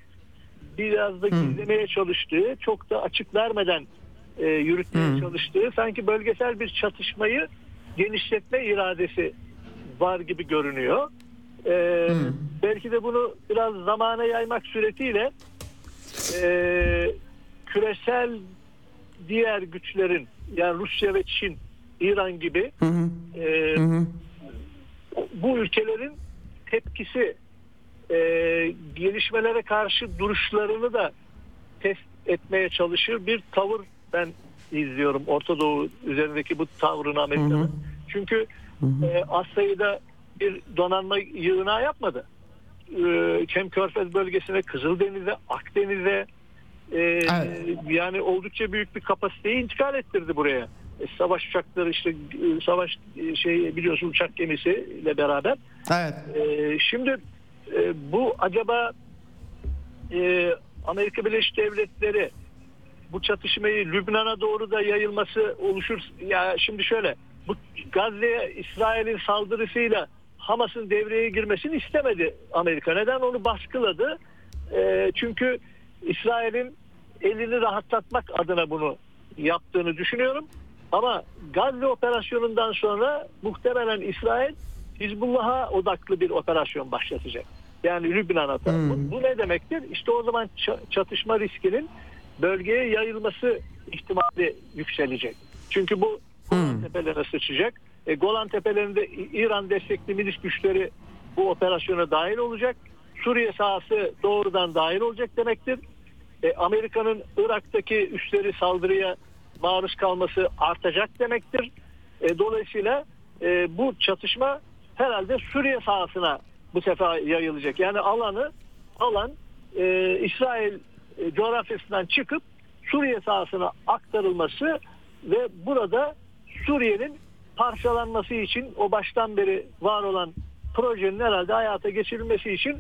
biraz da gizlemeye çalıştığı, çok da açık vermeden e, yürütmeye çalıştığı sanki bölgesel bir çatışmayı genişletme iradesi var gibi görünüyor. E, Belki de bunu biraz zamana yaymak suretiyle e, küresel diğer güçlerin yani Rusya ve Çin, İran gibi e, bu ülkelerin tepkisi e, gelişmelere karşı duruşlarını da test etmeye çalışır bir tavır ben izliyorum Orta Doğu üzerindeki bu tavrını Amerika'nın. Çünkü e, az sayıda bir donanma yığınağı yapmadı. E, hem Körfez bölgesine, Kızıldeniz'e, Akdeniz'e e, Evet. yani oldukça büyük bir kapasiteyi intikal ettirdi buraya. E, savaş uçakları işte e, savaş e, şey biliyorsun uçak gemisiyle beraber Evet. ee, şimdi e, bu acaba e, Amerika Birleşik Devletleri bu çatışmayı Lübnan'a doğru da yayılması oluşur. Ya şimdi şöyle bu Gazze'ye İsrail'in saldırısıyla Hamas'ın devreye girmesini istemedi Amerika. Neden onu baskıladı? E, çünkü İsrail'in elini rahatlatmak adına bunu yaptığını düşünüyorum. Ama Gazze operasyonundan sonra muhtemelen İsrail Hizbullah'a odaklı bir operasyon başlatacak. Yani Lübnan'a. da. Hmm. Bu, bu ne demektir? İşte o zaman ça- çatışma riskinin bölgeye yayılması ihtimali yükselecek. Çünkü bu Golan Hmm. Tepelerine sıçacak. E, Golan Tepelerinde İran destekli milis güçleri bu operasyona dahil olacak. Suriye sahası doğrudan dahil olacak demektir. E, Amerika'nın Irak'taki üsleri saldırıya maruz kalması artacak demektir. E, dolayısıyla e, bu çatışma herhalde Suriye sahasına bu sefer yayılacak. Yani alanı alan e, İsrail e, coğrafyasından çıkıp Suriye sahasına aktarılması ve burada Suriye'nin parçalanması için o baştan beri var olan projenin herhalde hayata geçirilmesi için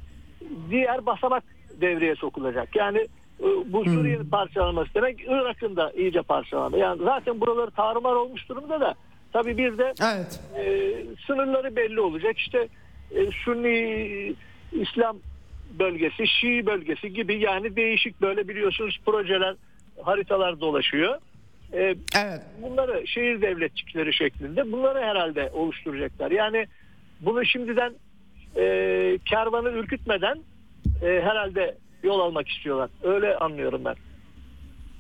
diğer basamak devreye sokulacak. Yani e, bu Suriye'nin parçalanması demek Irak'ın da iyice parçalanması. Yani zaten buraları tarumar olmuş durumda da tabii bir de Evet. e, sınırları belli olacak. İşte e, Sünni İslam bölgesi, Şii bölgesi gibi yani değişik böyle biliyorsunuz projeler, haritalar dolaşıyor. E, Evet. bunları şehir devletçikleri şeklinde bunları herhalde oluşturacaklar. Yani bunu şimdiden e, kervanı ürkütmeden e, herhalde yol almak istiyorlar. Öyle anlıyorum ben.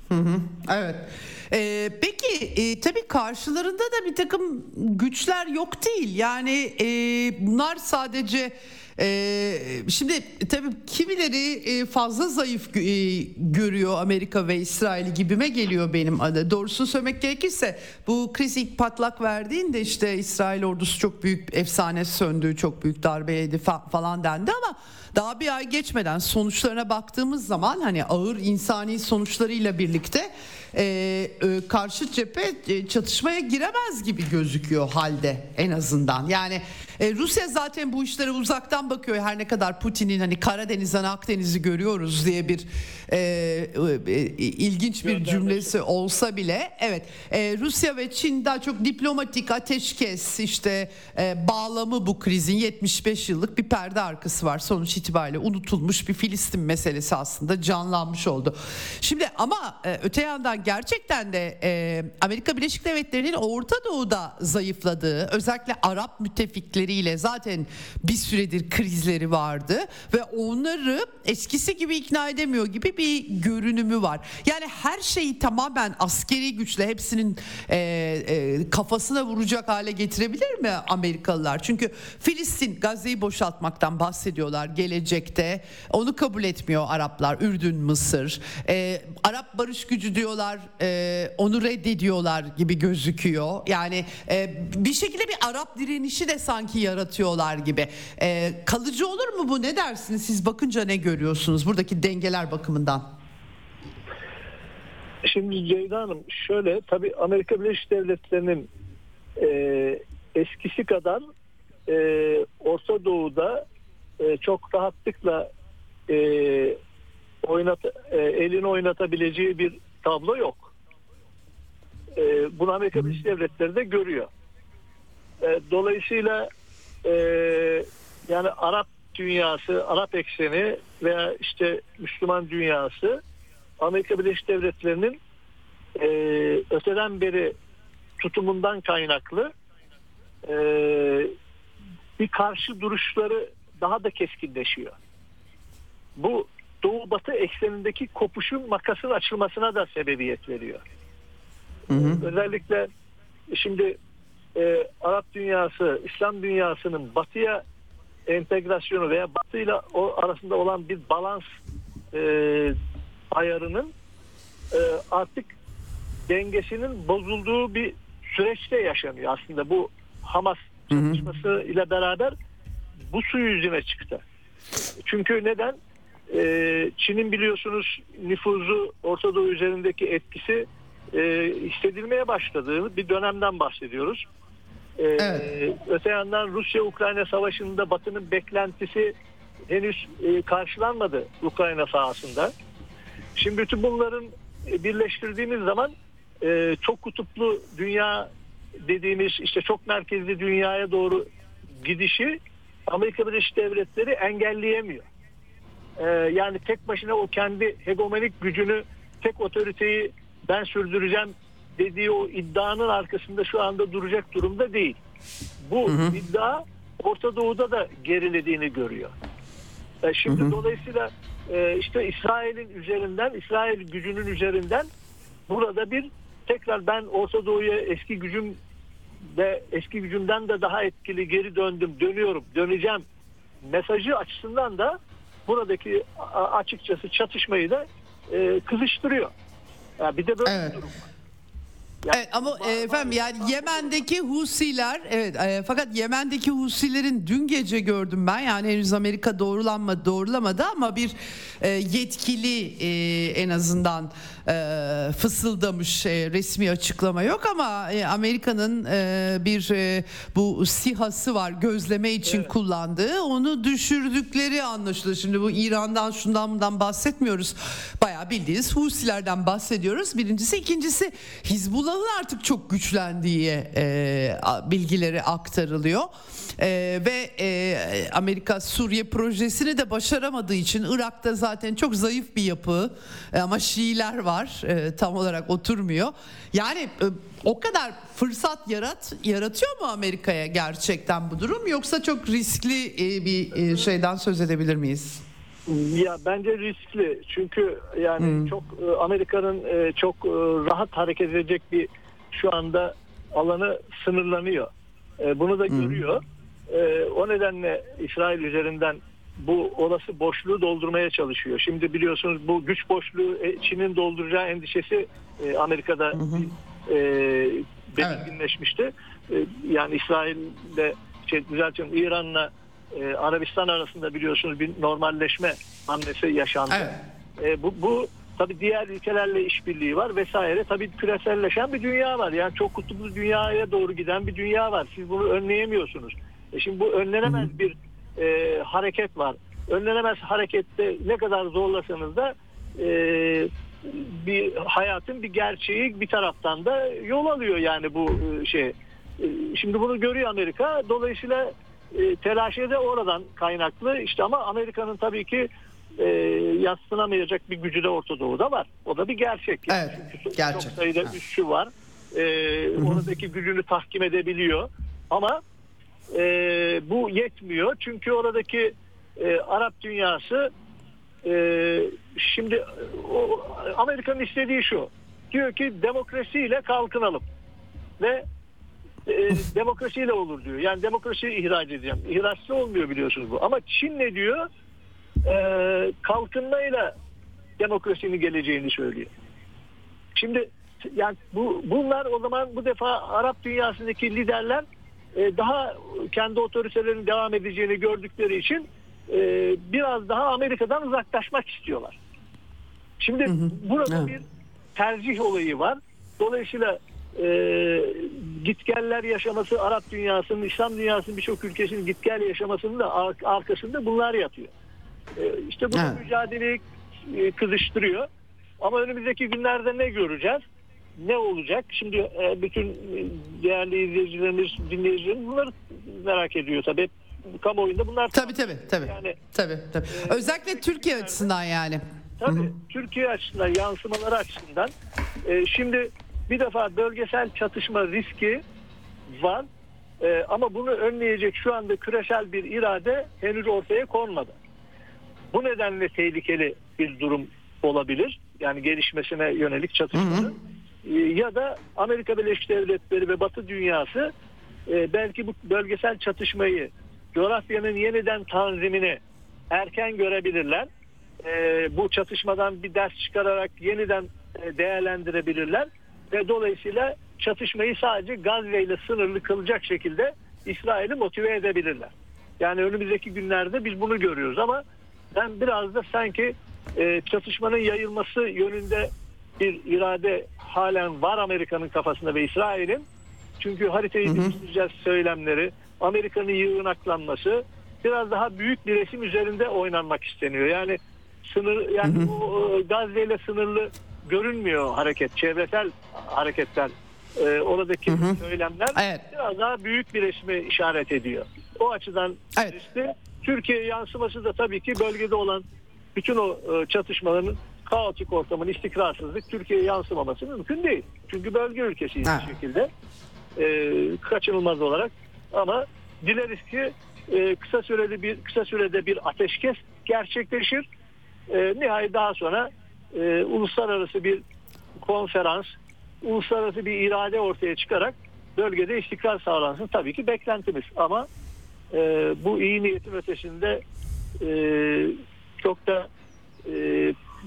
Hı hı, evet. Ee, peki e, tabii karşılarında da bir takım güçler yok değil. Yani e, bunlar sadece e, şimdi tabii kimileri e, fazla zayıf e, görüyor Amerika ve İsrail gibime geliyor benim adı. Doğrusunu söylemek gerekirse bu kriz ilk patlak verdiğinde işte İsrail ordusu çok büyük efsane söndü, çok büyük darbe yedi fa- falan dendi ama daha bir ay geçmeden sonuçlarına baktığımız zaman hani ağır insani sonuçlarıyla birlikte e, e, karşı cephe e, çatışmaya giremez gibi gözüküyor halde en azından. Yani e, Rusya zaten bu işlere uzaktan bakıyor. Her ne kadar Putin'in hani Karadeniz'den Akdeniz'i görüyoruz diye bir e, e, e, ilginç bir cümlesi olsa bile evet. E, Rusya ve Çin daha çok diplomatik ateşkes işte e, bağlamı bu krizin. 75 yıllık bir perde arkası var. Sonuç itibariyle unutulmuş bir Filistin meselesi aslında canlanmış oldu. Şimdi ama e, öte yandan gerçekten de e, Amerika Birleşik Devletleri'nin Orta Doğu'da zayıfladığı özellikle Arap müttefikleriyle zaten bir süredir krizleri vardı ve onları eskisi gibi ikna edemiyor gibi bir görünümü var. Yani her şeyi tamamen askeri güçle hepsinin e, e, kafasına vuracak hale getirebilir mi Amerikalılar? Çünkü Filistin Gazze'yi boşaltmaktan bahsediyorlar gelecekte. Onu kabul etmiyor Araplar. Ürdün, Mısır. E, Arap barış gücü diyorlar. E, onu reddediyorlar gibi gözüküyor. Yani e, bir şekilde bir Arap direnişi de sanki yaratıyorlar gibi. E, kalıcı olur mu bu? Ne dersiniz? Siz bakınca ne görüyorsunuz buradaki dengeler bakımından? Şimdi Ceyda Hanım şöyle tabii Amerika Birleşik Devletleri'nin e, eskisi kadar e, Orta Doğu'da e, çok rahatlıkla e, oynat, e, elini oynatabileceği bir tablo yok. E, bunu Amerika Birleşik Devletleri de görüyor. E, dolayısıyla e, yani Arap dünyası, Arap ekseni veya işte Müslüman dünyası Amerika Birleşik Devletleri'nin e, öteden beri tutumundan kaynaklı e, bir karşı duruşları daha da keskinleşiyor. Bu Doğu Batı eksenindeki kopuşun makasın açılmasına da sebebiyet veriyor. Özellikle şimdi e, Arap dünyası, İslam dünyasının batıya entegrasyonu veya batıyla o arasında olan bir balans e, ayarının e, artık dengesinin bozulduğu bir süreçte yaşanıyor aslında bu Hamas çatışması ile beraber bu su yüzüne çıktı. Çünkü neden? Ee, Çin'in biliyorsunuz nüfuzu Orta Doğu üzerindeki etkisi e, hissedilmeye başladığı bir dönemden bahsediyoruz. Ee, Evet. Öte yandan Rusya-Ukrayna savaşında Batı'nın beklentisi henüz e, karşılanmadı Ukrayna sahasında. Şimdi bütün bunların e, birleştirdiğimiz zaman e, çok kutuplu dünya dediğimiz işte çok merkezli dünyaya doğru gidişi Amerika Birleşik Devletleri engelleyemiyor. E, yani tek başına o kendi hegemonik gücünü, tek otoriteyi ben sürdüreceğim dediği o iddianın arkasında şu anda duracak durumda değil. Bu iddia Orta Doğu'da da gerilediğini görüyor. E, Şimdi dolayısıyla e, işte İsrail'in üzerinden, İsrail gücünün üzerinden burada bir tekrar ben Orta Doğu'ya eski gücüm ve eski gücümden de daha etkili geri döndüm, dönüyorum, döneceğim mesajı açısından da buradaki açıkçası çatışmayı da e, kızıştırıyor. Ya bir de böyle Evet. bir durum var. Evet ama e, efendim yani Yemen'deki Husiler evet e, fakat Yemen'deki Husilerin dün gece gördüm ben yani henüz Amerika doğrulanmadı doğrulamadı ama bir e, yetkili e, en azından e, fısıldamış e, resmi açıklama yok ama e, Amerika'nın e, bir e, bu SİHA'sı var gözleme için kullandığı onu düşürdükleri anlaşılıyor. Şimdi bu İran'dan şundan bundan bahsetmiyoruz. Bayağı bildiğiniz Husilerden bahsediyoruz. Birincisi ikincisi Hizbullah'ın artık çok güçlendiği e, bilgileri aktarılıyor. E, ve e, Amerika Suriye projesini de başaramadığı için Irak'ta zaten çok zayıf bir yapı e, ama Şiiler var e, tam olarak oturmuyor. Yani e, o kadar fırsat yarat yaratıyor mu Amerika'ya gerçekten bu durum yoksa çok riskli e, bir e, şeyden söz edebilir miyiz? Ya bence riskli çünkü yani çok e, Amerika'nın e, çok e, rahat hareket edecek bir şu anda alanı sınırlanıyor. Bunu da görüyor. E, O nedenle İsrail üzerinden bu olası boşluğu doldurmaya çalışıyor. Şimdi biliyorsunuz bu güç boşluğu Çin'in dolduracağı endişesi Amerika'da e, belirginleşmişti. E, Yani İsrail'le şey, düzeltiyorum İran'la e, Arabistan arasında biliyorsunuz bir normalleşme hamlesi yaşandı. Evet. E, bu, bu tabi diğer ülkelerle işbirliği var vesaire. Tabi küreselleşen bir dünya var. Yani çok kutuplu dünyaya doğru giden bir dünya var. Siz bunu önleyemiyorsunuz. E şimdi bu önlenemez bir e, hareket var. Önlenemez harekette ne kadar zorlasanız da e, bir hayatın bir gerçeği bir taraftan da yol alıyor yani bu e, şey. E, Şimdi bunu görüyor Amerika. Dolayısıyla e, telaşı da oradan kaynaklı. İşte ama Amerika'nın tabii ki e, yatsınamayacak bir gücü de Orta Doğu'da var. O da bir gerçek. Evet, Çünkü çok gerçek. sayıda Ha. üssü var. E, oradaki gücünü tahkim edebiliyor. Ama e, bu yetmiyor. Çünkü oradaki e, Arap dünyası e, şimdi o, Amerika'nın istediği şu. Diyor ki demokrasiyle kalkınalım. Ve e, demokrasiyle olur diyor. Yani demokrasiyi ihraç edeceğim. İhraçlı olmuyor biliyorsunuz bu. Ama Çin ne diyor? E, kalkınmayla demokrasinin geleceğini söylüyor. Şimdi yani bu bunlar o zaman bu defa Arap dünyasındaki liderler e, daha kendi otoritelerinin devam edeceğini gördükleri için e, biraz daha Amerika'dan uzaklaşmak istiyorlar. Şimdi burada Evet. bir tercih olayı var. Dolayısıyla e, gitgeller yaşaması Arap dünyasının, İslam dünyasının birçok ülkesinin gitgel yaşamasının da ar- arkasında bunlar yatıyor. E, işte bu Evet. mücadeleyi e, kızıştırıyor. Ama önümüzdeki günlerde ne göreceğiz? Ne olacak? Şimdi e, bütün e, değerli izleyicilerimiz, dinleyicilerimiz bunları merak ediyor tabii. Kamuoyunda bunlar Tabii tabii tabii. Yani- tabii, tabii. Özellikle Türkiye açısından yani. Tabii Türkiye açısından yansımaları açısından e, şimdi bir defa bölgesel çatışma riski var E, ama bunu önleyecek şu anda küresel bir irade henüz ortaya konmadı. Bu nedenle tehlikeli bir durum olabilir. Yani gelişmesine yönelik çatışmanın. e, ya da Amerika Birleşik Devletleri ve Batı dünyası e, belki bu bölgesel çatışmayı, coğrafyanın yeniden tanzimini erken görebilirler. E, bu çatışmadan bir ders çıkararak yeniden e, değerlendirebilirler ve dolayısıyla çatışmayı sadece Gazze ile sınırlı kılacak şekilde İsrail'i motive edebilirler. Yani önümüzdeki günlerde biz bunu görüyoruz ama ben biraz da sanki e, çatışmanın yayılması yönünde bir irade halen var Amerika'nın kafasında ve İsrail'in. Çünkü haritayı değiştireceğiz söylemleri, Amerika'nın yığınaklanması biraz daha büyük bir resim üzerinde oynanmak isteniyor. Yani sınır yani bu e, Gazze ile sınırlı görünmüyor hareket, çevresel hareketler. E, oradaki söylemler Evet. biraz daha büyük bir resmi işaret ediyor. O açıdan Evet. işte Türkiye yansıması da tabii ki bölgede olan bütün o e, çatışmaların kaotik ortamın istikrarsızlık Türkiye'ye yansımaması mümkün değil. Çünkü bölge ülkesiyiz Ha. bir şekilde. E, kaçınılmaz olarak ama dileriz ki e, kısa sürede bir kısa sürede bir ateşkes gerçekleşir. E, nihayet daha sonra e, uluslararası bir konferans, uluslararası bir irade ortaya çıkarak bölgede istikrar sağlansın. Tabii ki beklentimiz ama e, bu iyi niyetin ötesinde e, çok da e,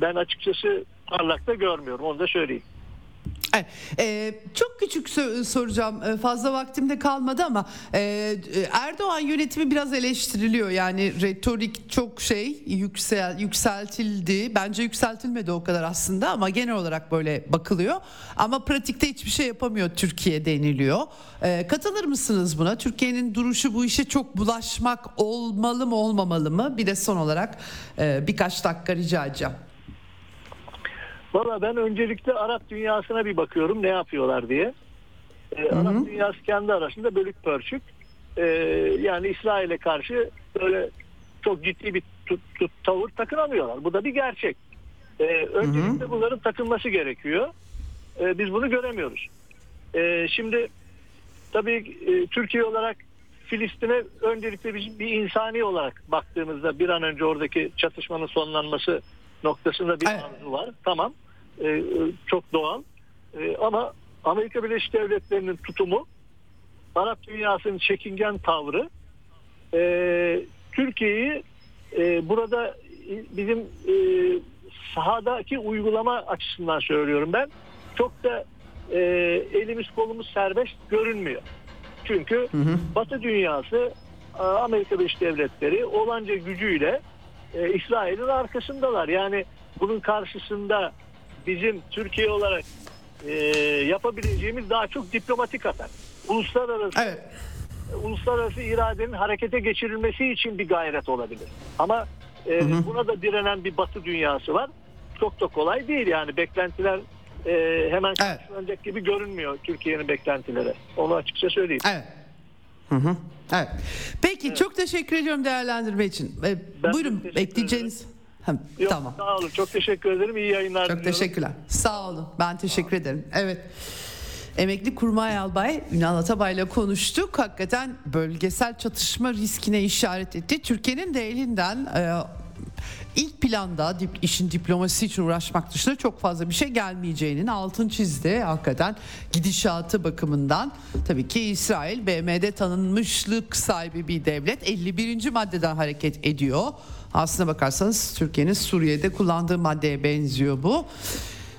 ben açıkçası parlakta görmüyorum. Onu da söyleyeyim. Evet, e, çok küçük soracağım. E, fazla vaktim de kalmadı ama e, Erdoğan yönetimi biraz eleştiriliyor. Yani retorik çok şey yüksel yükseltildi. Bence yükseltilmedi o kadar aslında ama genel olarak böyle bakılıyor. Ama pratikte hiçbir şey yapamıyor Türkiye deniliyor. E, katılır mısınız buna? Türkiye'nin duruşu bu işe çok bulaşmak olmalı mı olmamalı mı? Bir de son olarak e, birkaç dakika rica edeceğim. Valla ben öncelikle Arap dünyasına bir bakıyorum ne yapıyorlar diye. Ee, Arap dünyası kendi arasında bölük pörçük. Ee, yani İsrail'e karşı böyle çok ciddi bir tut, tut- tavır takınamıyorlar. Bu da bir gerçek. Ee, öncelikle bunların takılması gerekiyor. Ee, biz bunu göremiyoruz. Ee, şimdi tabii e, Türkiye olarak Filistin'e öncelikle biz bir insani olarak baktığımızda bir an önce oradaki çatışmanın sonlanması noktasında bir Evet. arzu var. Tamam. Ee, e, çok doğal. Ee, ama Amerika Birleşik Devletleri'nin tutumu Arap dünyasının çekingen tavrı e, Türkiye'yi e, burada e, bizim e, sahadaki uygulama açısından söylüyorum ben çok da e, elimiz kolumuz serbest görünmüyor. Çünkü Batı dünyası e, Amerika Birleşik Devletleri olanca gücüyle e, İsrail'in arkasındalar. Yani bunun karşısında bizim Türkiye olarak e, yapabileceğimiz daha çok diplomatik atak. Uluslararası Evet. uluslararası iradenin harekete geçirilmesi için bir gayret olabilir. Ama e, buna da direnen bir batı dünyası var. Çok da kolay değil yani beklentiler e, hemen Evet. karşılanacak gibi görünmüyor Türkiye'nin beklentileri. Onu açıkça söyleyeyim. Evet. Hı hı. Evet. Peki çok teşekkür ediyorum değerlendirme için. Ee, Ben buyurun ekleyeceğiniz. Ha, Yok, tamam. Sağ olun. Çok teşekkür ederim. İyi yayınlar Çok diliyorum. teşekkürler. Sağ olun. Ben teşekkür ederim. Evet. Emekli Kurmay Albay Ünal Atabay'la konuştuk. Hakikaten bölgesel çatışma riskine işaret etti. Türkiye'nin de elinden e, ilk planda dip, işin diplomasi için uğraşmak dışında çok fazla bir şey gelmeyeceğinin altın çizdi. Hakikaten gidişatı bakımından tabii ki İsrail BM'de tanınmışlık sahibi bir devlet 51. maddeden hareket ediyor. Aslına bakarsanız Türkiye'nin Suriye'de kullandığı maddeye benziyor bu.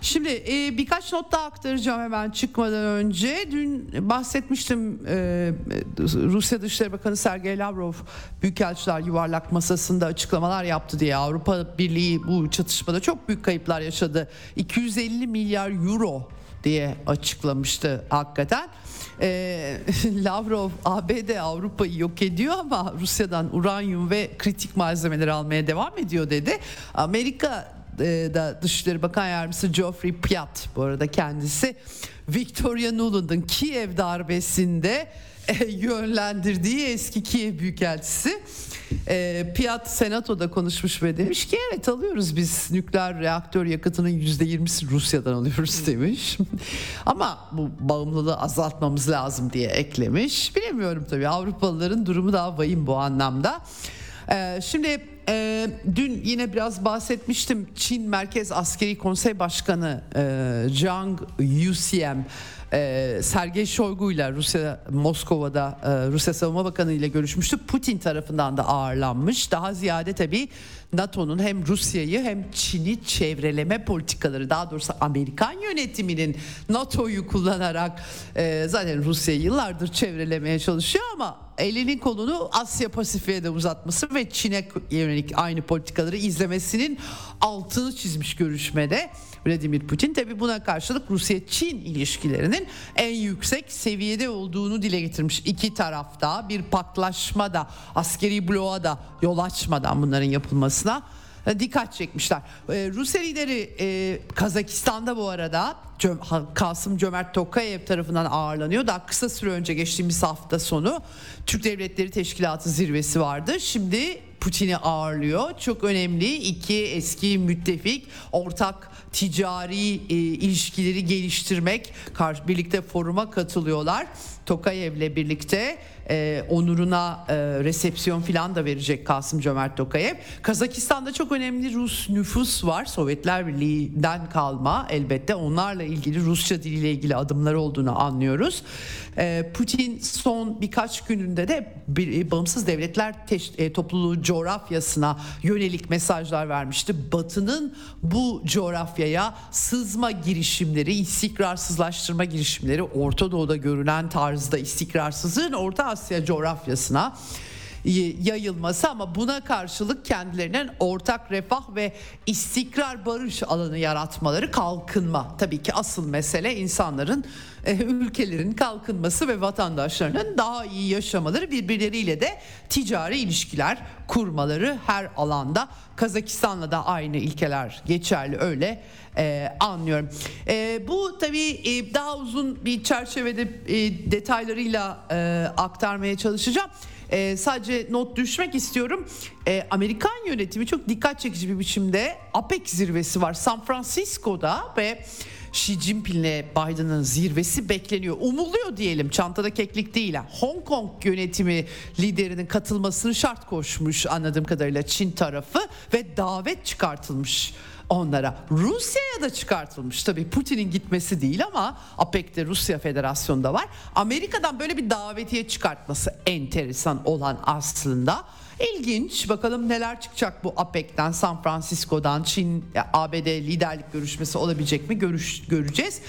Şimdi e, birkaç not daha aktaracağım hemen çıkmadan önce. Dün bahsetmiştim e, Rusya Dışişleri Bakanı Sergey Lavrov Büyükelçiler Yuvarlak Masası'nda açıklamalar yaptı diye Avrupa Birliği bu çatışmada çok büyük kayıplar yaşadı. 250 milyar euro diye açıklamıştı hakikaten. E, Lavrov ABD Avrupa'yı yok ediyor ama Rusya'dan uranyum ve kritik malzemeleri almaya devam ediyor dedi. Amerika da Dışişleri Bakan Yardımcısı Geoffrey Piat bu arada kendisi Victoria Nuland'ın Kiev darbesinde e, yönlendirdiği eski Kiev Büyükelçisi e, Piat Senato'da konuşmuş ve demiş ki evet alıyoruz biz nükleer reaktör yakıtının %20'si Rusya'dan alıyoruz demiş. Ama bu bağımlılığı azaltmamız lazım diye eklemiş. Bilemiyorum tabii Avrupalıların durumu daha vahim bu anlamda. Ee, şimdi e, dün yine biraz bahsetmiştim. Çin Merkez Askeri Konsey Başkanı e, Zhang Yusiem e, Sergey Shoigu ile Rusya Moskova'da e, Rusya Savunma Bakanı ile görüşmüştü. Putin tarafından da ağırlanmış. Daha ziyade tabii NATO'nun hem Rusya'yı hem Çin'i çevreleme politikaları daha doğrusu Amerikan yönetiminin NATO'yu kullanarak e, zaten Rusya'yı yıllardır çevrelemeye çalışıyor ama elinin kolunu Asya Pasifik'e de uzatması ve Çin'e yönelik aynı politikaları izlemesinin altını çizmiş görüşmede. Vladimir Putin tabi buna karşılık Rusya-Çin ilişkilerinin en yüksek seviyede olduğunu dile getirmiş. İki tarafta bir patlaşma da askeri bloğa da yol açmadan bunların yapılmasına e, dikkat çekmişler. Ee, Rusya lideri e, Kazakistan'da bu arada Kasım Cömert Tokayev tarafından ağırlanıyor. Daha kısa süre önce geçtiğimiz hafta sonu Türk Devletleri Teşkilatı zirvesi vardı. Şimdi Putin'i ağırlıyor. Çok önemli iki eski müttefik ortak ticari e, ilişkileri geliştirmek karşı birlikte foruma katılıyorlar. Tokayev'le birlikte e, onuruna e, resepsiyon filan da verecek Kasım Cömert Tokayev. Kazakistan'da çok önemli Rus nüfus var. Sovyetler Birliği'nden kalma elbette. Onlarla ilgili Rusça diliyle ilgili adımları olduğunu anlıyoruz. E, Putin son birkaç gününde de bir, e, bağımsız devletler teş, e, topluluğu coğrafyasına yönelik mesajlar vermişti. Batı'nın bu coğrafyaya sızma girişimleri, istikrarsızlaştırma girişimleri Orta Doğu'da görünen tarzda istikrarsızlığın Orta Asya coğrafyasına yayılması ama buna karşılık kendilerinin ortak refah ve istikrar barış alanı yaratmaları kalkınma. Tabii ki asıl mesele insanların e, ülkelerin kalkınması ve vatandaşlarının daha iyi yaşamaları birbirleriyle de ticari ilişkiler kurmaları her alanda Kazakistan'la da aynı ilkeler geçerli öyle e, anlıyorum. E, bu tabii e, daha uzun bir çerçevede e, detaylarıyla e, aktarmaya çalışacağım. E, sadece not düşmek istiyorum. E, Amerikan yönetimi çok dikkat çekici bir biçimde APEC zirvesi var San Francisco'da ve Xi Jinping'le Biden'ın zirvesi bekleniyor. Umuluyor diyelim çantada keklik değil. Hong Kong yönetimi liderinin katılmasını şart koşmuş anladığım kadarıyla Çin tarafı ve davet çıkartılmış onlara. Rusya'ya da çıkartılmış tabii Putin'in gitmesi değil ama APEC'te Rusya Federasyonu'nda var. Amerika'dan böyle bir davetiye çıkartması enteresan olan aslında. İlginç bakalım neler çıkacak bu APEC'ten San Francisco'dan Çin ABD liderlik görüşmesi olabilecek mi görüş, göreceğiz.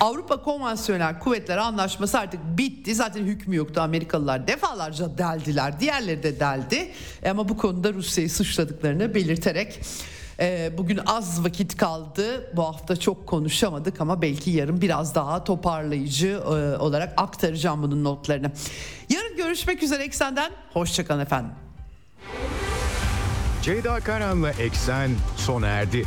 Avrupa Konvansiyonel Kuvvetler Anlaşması artık bitti. Zaten hükmü yoktu. Amerikalılar defalarca deldiler. Diğerleri de deldi. E ama bu konuda Rusya'yı suçladıklarını belirterek e, bugün az vakit kaldı. Bu hafta çok konuşamadık ama belki yarın biraz daha toparlayıcı e, olarak aktaracağım bunun notlarını. Yarın görüşmek üzere Eksen'den. Hoşçakalın efendim. Ceyda Karan'la Eksen sona erdi.